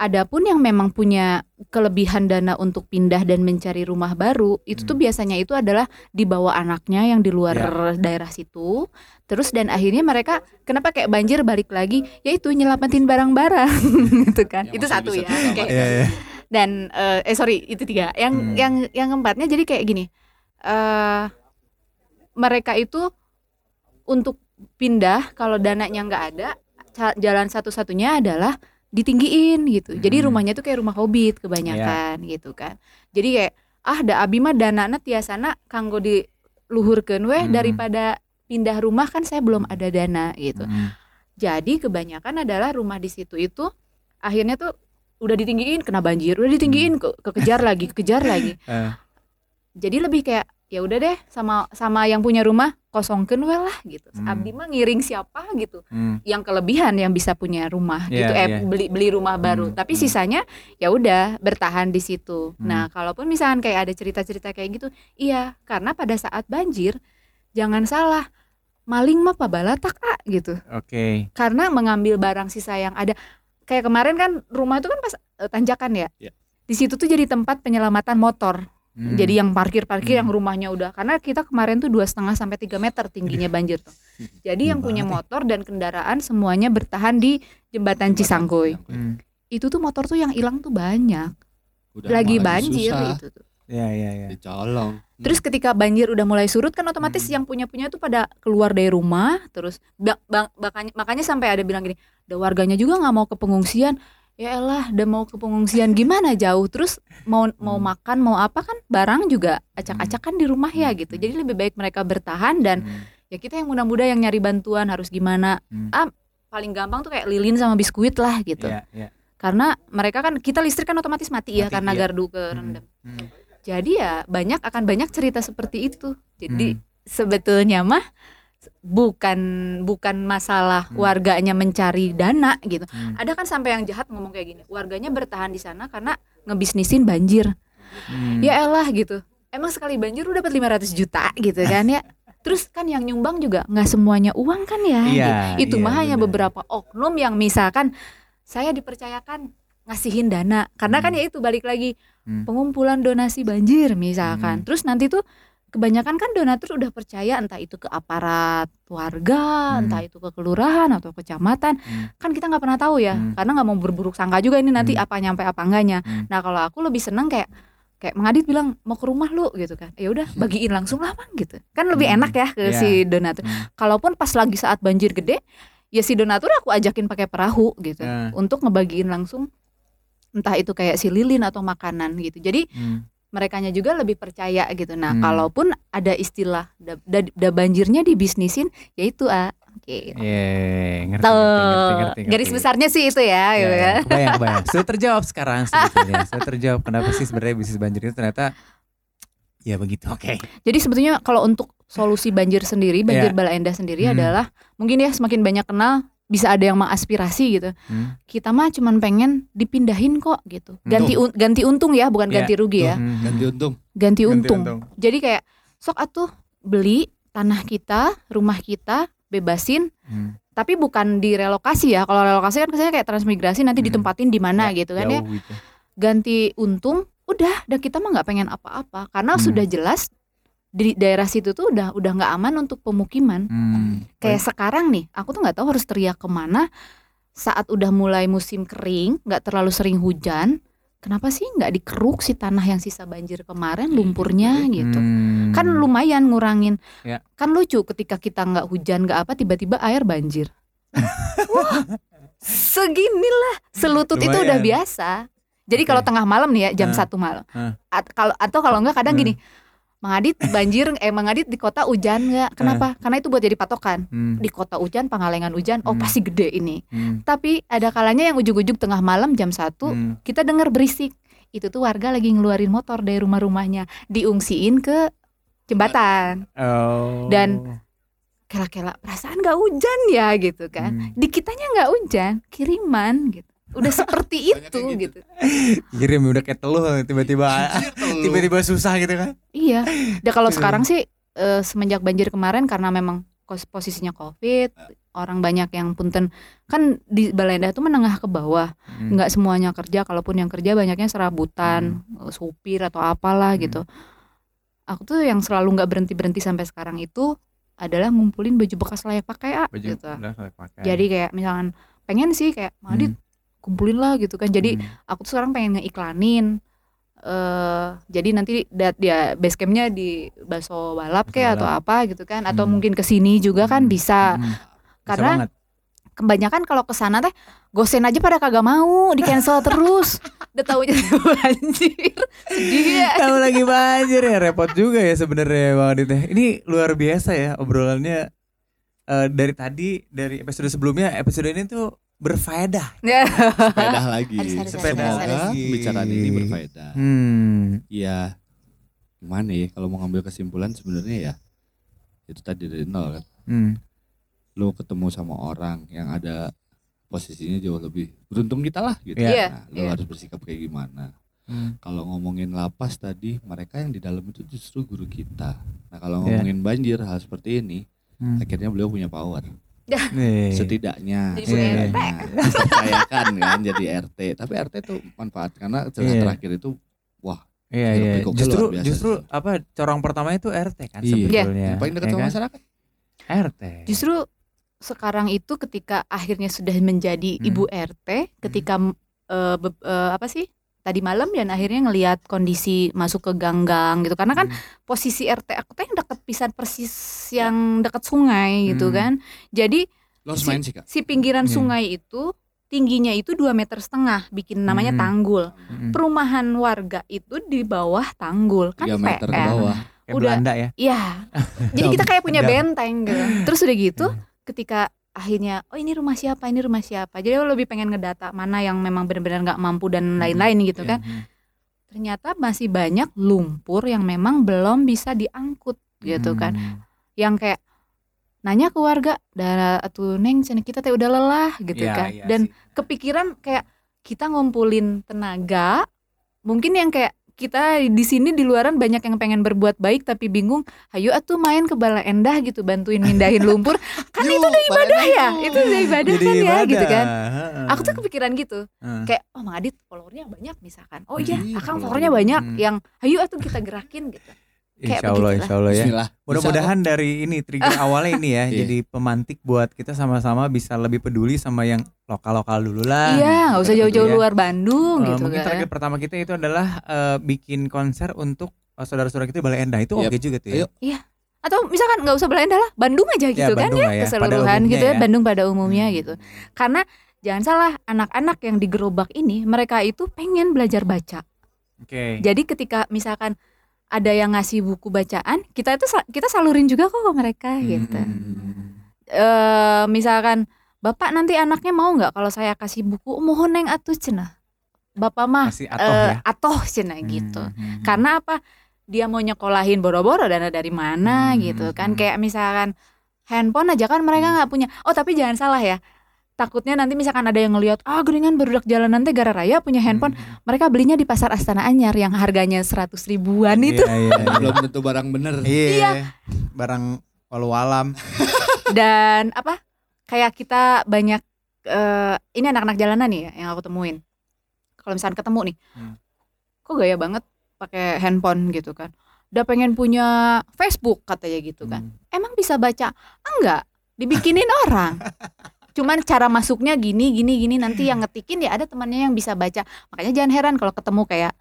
Adapun yang memang punya kelebihan dana untuk pindah dan mencari rumah baru, itu tuh Hmm. biasanya itu adalah dibawa anaknya yang di luar daerah situ. Terus dan akhirnya mereka kenapa kayak banjir balik lagi, yaitu nyelamatin barang-barang (laughs) gitu kan. Yang itu satu ya. Kayak- Iya, iya. dan eh, eh sorry itu tiga. Yang Hmm. yang yang keempatnya jadi kayak gini. eh mereka itu untuk pindah kalau dananya nggak ada, jalan satu-satunya adalah ditinggiin gitu. Jadi Hmm. rumahnya tuh kayak rumah hobbit kebanyakan gitu kan. Jadi kayak ah da abi mah danana tiasana kanggo diluhurkeun weh Hmm. daripada pindah rumah kan saya belum ada dana gitu. Hmm. Jadi kebanyakan adalah rumah di situ itu akhirnya tuh udah ditinggiin kena banjir, udah ditinggiin ke kekejar lagi, kejar lagi. (laughs) Eh. Jadi lebih kayak ya udah deh sama sama yang punya rumah kosongkeun we lah gitu. Hmm. Abdi mah ngiring siapa gitu. Hmm. Yang kelebihan yang bisa punya rumah Iya, gitu eh iya. beli beli rumah baru. Hmm, Tapi hmm. sisanya ya udah bertahan di situ. Hmm. Nah, kalaupun misalkan kayak ada cerita-cerita kayak gitu, iya karena pada saat banjir jangan salah maling mah pabalatak ah gitu Oke. karena mengambil barang sisa yang ada kayak kemarin kan rumah itu kan pas eh, tanjakan ya Ya. di situ tuh jadi tempat penyelamatan motor Hmm. jadi yang parkir parkir Hmm. yang rumahnya udah karena kita kemarin tuh dua setengah sampai tiga meter tingginya banjir tuh jadi yang punya ya. motor dan kendaraan semuanya bertahan di jembatan Cisangkuy Hmm. itu tuh motor tuh yang hilang tuh banyak Udah lagi banjir susah, itu tuh Iya, iya, iya. Dicolong. Terus ketika banjir udah mulai surut kan otomatis Hmm. yang punya-punya tuh pada keluar dari rumah terus ba- ba- makanya makanya sampai ada bilang gini, ada warganya juga nggak mau ke pengungsian. Ya elah, udah mau ke pengungsian gimana jauh terus mau mau Hmm. makan mau apa kan barang juga acak-acakan di rumah ya gitu. Hmm. Jadi lebih baik mereka bertahan dan Hmm. ya kita yang muda-muda yang nyari bantuan harus gimana. Hmm. Ah, paling gampang tuh kayak lilin sama biskuit lah gitu. Iya, iya. Karena mereka kan kita listrik kan otomatis mati, ya Mati, karena iya. gardu ke Hmm. Hmm. Jadi ya banyak akan banyak cerita seperti itu. Jadi Hmm. sebetulnya mah bukan bukan masalah Hmm. warganya mencari dana gitu. Hmm. Ada kan sampai yang jahat ngomong kayak gini, warganya bertahan di sana karena ngebisnisin banjir. Hmm. Ya elah gitu. Emang sekali banjir udah dapat 500 juta gitu kan ya. (laughs) Terus kan yang nyumbang juga nggak semuanya uang kan ya. Iya, gitu. Itu iya, mah hanya beberapa oknum yang misalkan saya dipercayakan ngasihin dana karena kan Hmm. ya itu balik lagi Hmm. pengumpulan donasi banjir misalkan Hmm. terus nanti tuh kebanyakan kan donatur udah percaya entah itu ke aparat warga Hmm. entah itu ke kelurahan atau kecamatan Hmm. kan kita nggak pernah tahu ya Hmm. karena nggak mau berburuk sangka juga ini nanti Hmm. apa nyampe apa enggaknya Hmm. nah kalau aku lebih seneng kayak kayak mengadit bilang mau ke rumah lu gitu kan ya udah (laughs) bagiin langsung lah bang gitu kan lebih Hmm. enak ya ke Iya. si donatur Hmm. kalaupun pas lagi saat banjir gede ya si donatur aku ajakin pakai perahu gitu Nah. untuk ngebagiin langsung entah itu kayak si lilin atau makanan gitu jadi Hmm. Merekanya juga lebih percaya gitu nah Hmm. kalaupun ada istilah da, da, da banjirnya dibisnisin ya itu ah oke Iya, ngerti, Tuh, ngerti, ngerti, ngerti, garis ngerti. besarnya sih itu ya, Ya, gitu ya, kan. kebayang, kebayang. (laughs) Sudah terjawab sekarang sebetulnya. Sudah terjawab kenapa sih sebenarnya bisnis banjir itu ternyata ya begitu. Oke. Jadi sebetulnya kalau untuk solusi banjir sendiri, banjir Iya. bala endah sendiri Hmm. adalah mungkin ya semakin banyak kenal bisa ada yang mengaspirasi gitu. Hmm. Kita mah cuman pengen dipindahin kok gitu. Ganti un- ganti untung ya, bukan Iya, ganti rugi ya. Hmm. Ganti untung. Ganti Ganti untung. Jadi kayak sok atuh beli tanah kita, rumah kita, bebasin Hmm. tapi bukan direlokasi ya. Kalau relokasi kan kesannya kayak transmigrasi nanti Hmm. ditempatin di mana Ya, gitu kan ya. gitu. Ganti untung, udah, udah kita mah nggak pengen apa-apa karena Hmm. sudah jelas di daerah situ tuh udah udah nggak aman untuk pemukiman. Hmm. Kayak sekarang nih, aku tuh nggak tahu harus teriak ke mana saat udah mulai musim kering, nggak terlalu sering hujan. Kenapa sih nggak dikeruk si tanah yang sisa banjir kemarin lumpurnya gitu? Hmm. Kan lumayan ngurangin. Ya. Kan lucu ketika kita nggak hujan nggak apa tiba-tiba air banjir. (laughs) Wah, seginilah selutut itu udah Lumayan. biasa. Jadi Oke. kalau tengah malam nih ya jam satu malam. At- kalau atau kalau enggak kadang Hmm. gini, Mengadit banjir, eh Mengadit di kota hujan nggak? Kenapa? Karena itu buat jadi patokan. Hmm. Di kota hujan, Pangalengan hujan, oh Hmm. pasti gede ini. Hmm. Tapi ada kalanya yang ujuk-ujuk tengah malam jam 1 Hmm. kita dengar berisik. Itu tuh warga lagi ngeluarin motor dari rumah-rumahnya, diungsiin ke jembatan. Oh. Dan- Kela-kela perasaan nggak hujan ya gitu kan. Hmm. Di kitanya nggak hujan, kiriman gitu. Udah seperti itu gitu. kirim udah kayak teluh tiba-tiba tiba-tiba susah gitu kan. Iya. Dan kalau Iya. sekarang sih eh, semenjak banjir kemarin karena memang posisinya Covid, orang banyak yang punten kan di Balenda itu menengah ke bawah. Hmm. nggak semuanya kerja kalaupun yang kerja banyaknya serabutan eh, supir atau apalah Hmm. gitu aku tuh yang selalu nggak berhenti berhenti sampai sekarang itu adalah ngumpulin baju bekas layak pakai ah Baju gitu udah layak pakai. jadi kayak misalkan pengen sih kayak Madit kumpulin lah gitu kan jadi Hmm. aku tuh sekarang pengen ngeiklanin eh jadi nanti dat dia base campnya di Baso Balap kayak atau apa gitu kan atau Hmm. mungkin ke sini juga kan Hmm. bisa Hmm. Bisa karena banget. kebanyakan kalau ke sana teh gosen aja pada kagak mau di cancel (laughs) terus udah tahunya (laughs) banjir sedih ya Tahu lagi banjir ya repot juga ya sebenarnya Bang Adit ya. Ini luar biasa ya obrolannya eh, dari tadi dari episode sebelumnya episode ini tuh berfaedah. Ya. Sepeda lagi. Semoga harus. pembicaraan ini berfaedah. Hmm. Iya. Gimana ya kalau mau ngambil kesimpulan sebenarnya ya itu tadi dari nol kan. Hmm. Lu ketemu sama orang yang ada posisinya jauh lebih beruntung kita lah gitu. Iya. Nah, lu Iya. harus bersikap kayak gimana. Hmm. Kalau ngomongin lapas tadi, mereka yang di dalam itu justru guru kita. Nah, kalau Iya. ngomongin banjir hal seperti ini, Hmm. akhirnya beliau punya power. Nih. Setidaknya, Jadi punya setidaknya dipercayakan kan jadi RT. Tapi RT itu manfaat karena cerita Iya. terakhir itu wah, Iya iya. Hiruk-pikuknya Justru justru sih. apa corong pertama itu RT kan Iya. sebetulnya. yang paling dekat ya sama kan? masyarakat. RT. justru sekarang itu ketika akhirnya sudah menjadi Hmm. ibu RT ketika eh, be- eh, apa sih tadi malam dan akhirnya ngelihat kondisi masuk ke gang-gang gitu karena kan Hmm. posisi RT aku tuh yang dekat pisan persis yang dekat sungai gitu Hmm. kan jadi Si- main sih kak. si pinggiran Iya. sungai itu tingginya itu dua meter setengah bikin namanya Hmm. tanggul Mm-mm. perumahan warga itu di bawah tanggul kan 3 meter ke PR. bawah. Kayak udah- Belanda ya. Iya. Jadi kita kayak punya benteng gitu. Terus udah gitu Iya. ketika akhirnya oh ini rumah siapa, ini rumah siapa. Jadi lo lebih pengen ngedata mana yang memang benar-benar nggak mampu dan lain-lain gitu kan. Hmm. Ternyata masih banyak lumpur yang memang belum bisa diangkut gitu kan. Hmm. Yang kayak nanya ke warga, "Dah atuh Neng, kita teh udah lelah" gitu Iya, kan. iya Dan sih. kepikiran kayak kita ngumpulin tenaga mungkin yang kayak kita di sini di luaran banyak yang pengen berbuat baik tapi bingung ayo atuh main ke Bala Endah gitu bantuin mindahin lumpur. (laughs) Kan Yuk, itu udah ibadah ya? itu udah ibadah Jadi kan ya ibadah. gitu kan? Aku tuh kepikiran gitu. Heeh. kayak oh Mang Adit followernya banyak misalkan. Oh iya Iya, akang followernya banyak. Hmm. yang ayo atuh kita gerakin gitu kayak Insya Allah, insya Allah ya. Mudah-mudahan dari ini trigger (laughs) awalnya ini ya, Iya. jadi pemantik buat kita sama-sama bisa lebih peduli sama yang lokal-lokal dulu lah. iya nggak usah Gitu jauh-jauh ya. luar Bandung Eh, gitu mungkin kan target pertama kita itu adalah eh, bikin konser untuk eh, saudara-saudara kita di Balai Endah itu Yap. oke juga tuh ya. Ayo. atau misalkan nggak usah Belanda lah Bandung aja Ya, gitu kan Bandung ya lah ya, pada keseluruhan gitu ya ya. Bandung pada umumnya Hmm. gitu karena jangan salah anak-anak yang di gerobak ini mereka itu pengen belajar baca Oke. jadi ketika misalkan ada yang ngasih buku bacaan kita itu kita salurin juga kok ke mereka gitu. Hmm. eh misalkan bapak nanti anaknya mau nggak kalau saya kasih buku? Mohon neng atuh cenah bapak mah Masih atoh eh, ya. atoh cenah gitu. Hmm, karena apa? Dia mau nyekolahin boro-boro dana dari mana Hmm, gitu kan. kayak misalkan handphone aja kan mereka nggak punya. Oh tapi jangan salah ya takutnya nanti misalkan ada yang ngelihat ah geningan berudak jalanan teh gara raya punya handphone Hmm. mereka belinya di pasar Astana Anyar yang harganya 100 ribuan itu Iya, iya, iya. (laughs) Belum tentu barang bener. Iya. Barang walau alam. (laughs) dan apa kayak kita banyak eh, ini anak-anak jalanan nih ya yang aku temuin kalau misalkan ketemu nih Hmm. kok gaya banget pakai handphone gitu kan udah pengen punya Facebook katanya gitu kan Hmm. emang bisa baca enggak dibikinin orang (laughs) cuman cara masuknya gini gini gini nanti yang ngetikin ya ada temannya yang bisa baca makanya jangan heran kalau ketemu kayak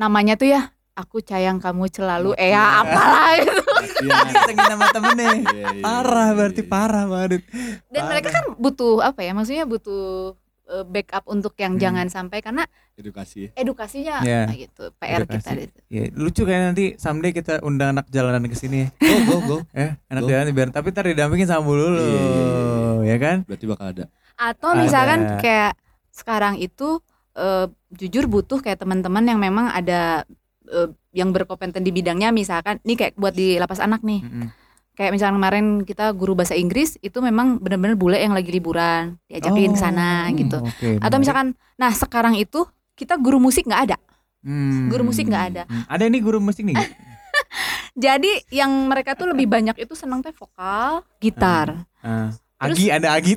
namanya tuh ya aku sayang kamu selalu eh ya apalah gitu. Iya. Ketengin sama temennya. Iya, iya, Parah iya, berarti iya. parah banget. dan mereka kan butuh apa ya maksudnya butuh backup untuk yang Hmm. jangan sampai karena Edukasi. edukasinya Iya. nah gitu PR kita Edukasi. gitu. Ya, lucu kayak nanti someday kita undang anak jalanan ke sini ya. Go go go. Ya, (laughs) anak Go. jalanan biar tapi ntar didampingin sama Bu Lulu. Iya, iya, iya, Ya kan? Berarti bakal ada. atau Ada. misalkan kayak sekarang itu eh, jujur butuh kayak teman-teman yang memang ada eh, yang berkompeten di bidangnya misalkan nih kayak buat di lapas anak nih Mm-mm. Kayak misalnya kemarin kita guru bahasa Inggris itu memang benar-benar bule yang lagi liburan diajakin ke sana Oh, gitu oke, atau misalkan nah sekarang itu kita guru musik nggak ada Hmm. guru musik nggak ada. Hmm. Ada ini guru musik nih. (laughs) jadi yang mereka tuh lebih banyak itu senang teh vokal gitar Ah, Terus- Agi ada Agi.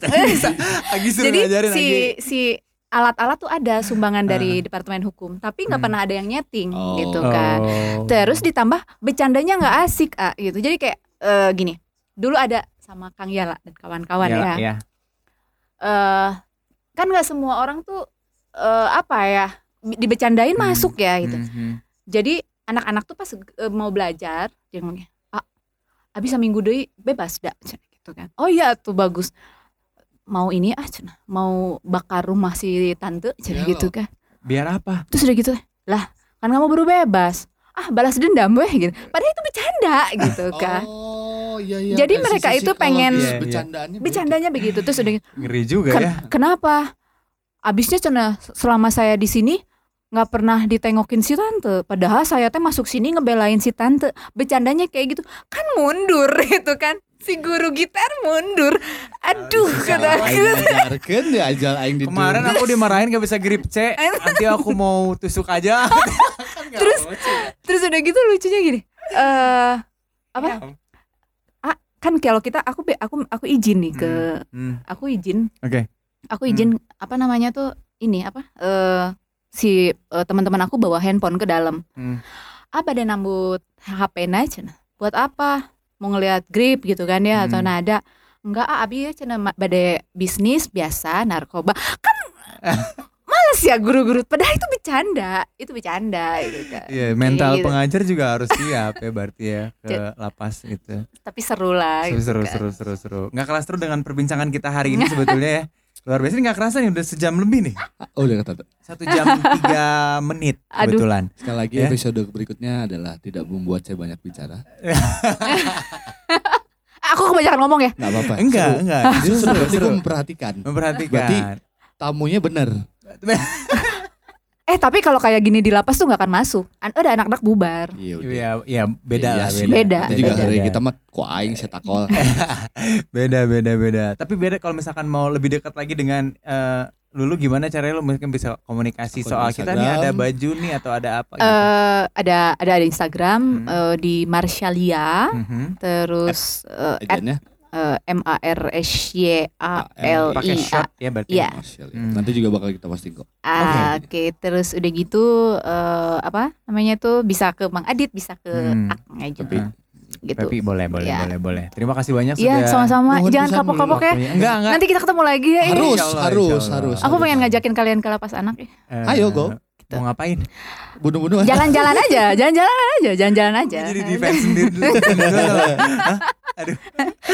(laughs) Agi suruh jadi ngajarin si Agi. si alat-alat tuh ada sumbangan dari departemen hukum tapi nggak Hmm. pernah ada yang nyeting Oh. gitu kan Oh. terus ditambah bercandanya nggak asik ah gitu jadi kayak eh, gini dulu ada sama Kang Yala dan kawan-kawan ya, ya. eh kan nggak semua orang tuh eh, apa ya dibecandain Hmm. masuk ya gitu. Mhm. jadi anak-anak tuh pas eh, mau belajar dia ngomongnya ah abis minggu deui bebas dah gitu kan. Oh iya tuh bagus. Mau ini ah cenah mau bakar rumah si tante cenah Ya gitu kan. Biar apa? terus udah gitu lah kan kamu baru bebas. Ah balas dendam weh gitu. Padahal itu bercanda gitu kan. Oh iya iya. Jadi Dari mereka itu pengen- Iya, iya. bercandaannya. bercandanya begitu terus udah (laughs) Ngeri juga "Ken- ya. kenapa abisnya cenah selama saya di sini nggak pernah ditengokin si tante padahal saya teh masuk sini ngebelain si tante bercandanya kayak gitu kan mundur (laughs) itu kan si guru gitar mundur aduh kata deh (laughs) ajal aing Kemarin aku dimarahin gak bisa grip C. Nanti aku mau tusuk aja. Terus terus udah gitu lucunya gini eh apa kan kalau kita aku aku aku izin nih ke Hmm, aku izin. Oke. aku izin apa namanya tuh ini apa eh si eh, teman-teman aku bawa handphone ke dalam. Hmm. apa deh nambut HP aja buat apa? Mau ngelihat grip gitu kan ya atau Hmm. nada? Enggak ah abi ya ma- bade bisnis biasa narkoba. Kan (laughs) males ya guru-guru padahal itu bercanda itu bercanda gitu kan Iya, mental gitu. pengajar juga harus (laughs) siap ya berarti ya ke lapas itu. tapi seru lah Seru gitu seru kan. seru seru seru. Nggak kalah seru dengan perbincangan kita hari ini sebetulnya ya. Luar biasa ini nggak kerasa nih udah sejam lebih nih. Oh udah kata. Satu jam tiga (laughs) menit Aduh. kebetulan. Sekali lagi Ya. episode berikutnya adalah tidak membuat saya banyak bicara. (laughs) aku kebanyakan ngomong ya Enggak apa-apa. Enggak, Seru. enggak. Justru seru. gue memperhatikan. Memperhatikan. Berarti tamunya benar. Eh tapi kalau kayak gini di lapas tuh nggak akan masuk. An- Udah anak-anak bubar. Iya. Iya, iya beda Iya lah, sih. beda. Beda. Itu juga Beda. hari kita mah ku aing setakol. (laughs) beda beda beda tapi beda kalau misalkan mau lebih dekat lagi dengan eh, Lulu gimana caranya lu mungkin bisa komunikasi Akun soal kita nih ada baju nih atau ada apa gitu. Eh ada ada ada Instagram Hmm. eh, di Marshalia Mhm. terus at Eh, M A R S Y A L I A. shot ya berarti Iya. Marshall, ya. Hmm. Nanti juga bakal kita posting kok. Ah, Oke, terus udah gitu eh, apa namanya tuh bisa ke Bang Adit, bisa ke Hmm. Aknya juga Tapi- gitu. Pepi boleh boleh Iya. boleh boleh terima kasih banyak Iya, sudah sama-sama. Jangan kapok-kapok ya. enggak enggak Nanti kita ketemu lagi ya. Harus, harus, harus. Aku pengen ngajakin kalian ke lapas anak ya. Eh, Ayo, go. Mau ngapain Bunuh-bunuh. Jalan-jalan aja, jalan-jalan aja, jalan-jalan aja. jadi defense sendiri dulu (laughs)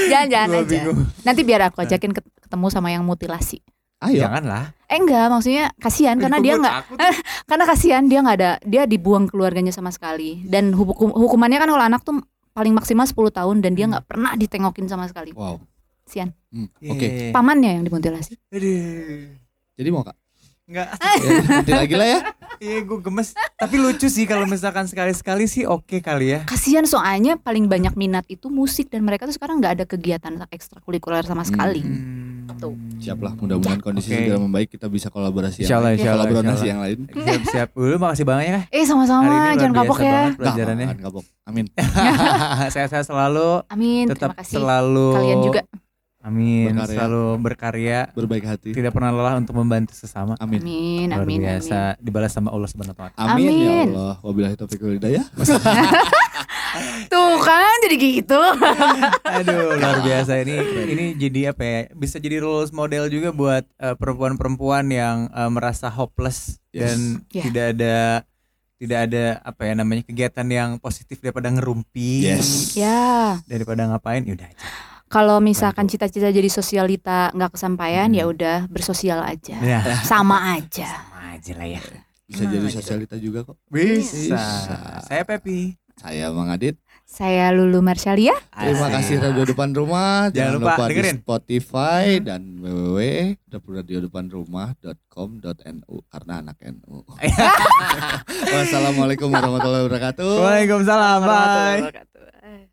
Jalan-jalan aja. bingung. Nanti biar aku ajakin ket- ketemu sama yang mutilasi. Ayo. janganlah Eh enggak, maksudnya kasihan karena dia enggak (laughs) karena kasihan dia nggak ada dia dibuang keluarganya sama sekali dan hukum hukumannya kan kalau anak tuh paling maksimal 10 tahun dan dia Hmm. nggak pernah ditengokin sama sekali. Wow. Sian. Hmm, Oke. Iya. Pamannya yang dimutilasi. Jadi mau kak? Enggak, (laughs) Ya, nanti lagi lah ya. iya gue gemes. Tapi lucu sih kalau misalkan sekali-sekali sih oke kali ya. Kasihan soalnya paling banyak minat itu musik dan mereka tuh sekarang nggak ada kegiatan ekstrakurikuler sama sekali. Hmm. Tuh. Siap lah. Mudah-mudahan kondisi Oke. segera membaik. Kita bisa kolaborasi. Insya Allah, yang lain. insya Allah, Kolaborasi insya yang lain. Siap-siap. Dulu makasih banyak ya. Eh Hari ini sama-sama, jangan kapok ya. banget pelajarannya. Nggak, kapok. Amin. (laughs) Sehat-sehat selalu. Amin, Tetap terima kasih. selalu. Kalian juga. Amin. Berkarya. Selalu berkarya. Berbaik hati. Tidak pernah lelah untuk membantu sesama. Amin. Amin, Luar amin, amin. biasa. Dibalas sama Allah Subhanahu wa taala. Amin, ya. Allah. Wabillahi taufiq wal hidayah. (laughs) Tuh kan jadi gitu. (laughs) Aduh, luar biasa ini. Ini jadi apa ya? Bisa jadi role model juga buat eh, perempuan-perempuan yang eh, merasa hopeless Yes. dan Ya. tidak ada tidak ada apa ya namanya kegiatan yang positif daripada ngerumpi Yes. ya, daripada ngapain ya udah aja. Kalau misalkan cita-cita jadi sosialita nggak kesampaian Hmm. ya udah bersosial aja. Ya, Sama aja. sama aja lah ya. Bisa Nah, jadi gitu. sosialita juga kok. Bisa. Bisa. Saya Pepi. Saya Mang Adit. Saya Lulu Marshalia. Terima kasih Radio Depan Rumah. Jangan Jangan, lupa lupa, dengerin. di Spotify dan www.radiodepanrumah.com.nu karena anak NU. (laughs) Wassalamualaikum warahmatullahi wabarakatuh. Waalaikumsalam. Bye. Warahmatullahi wabarakatuh.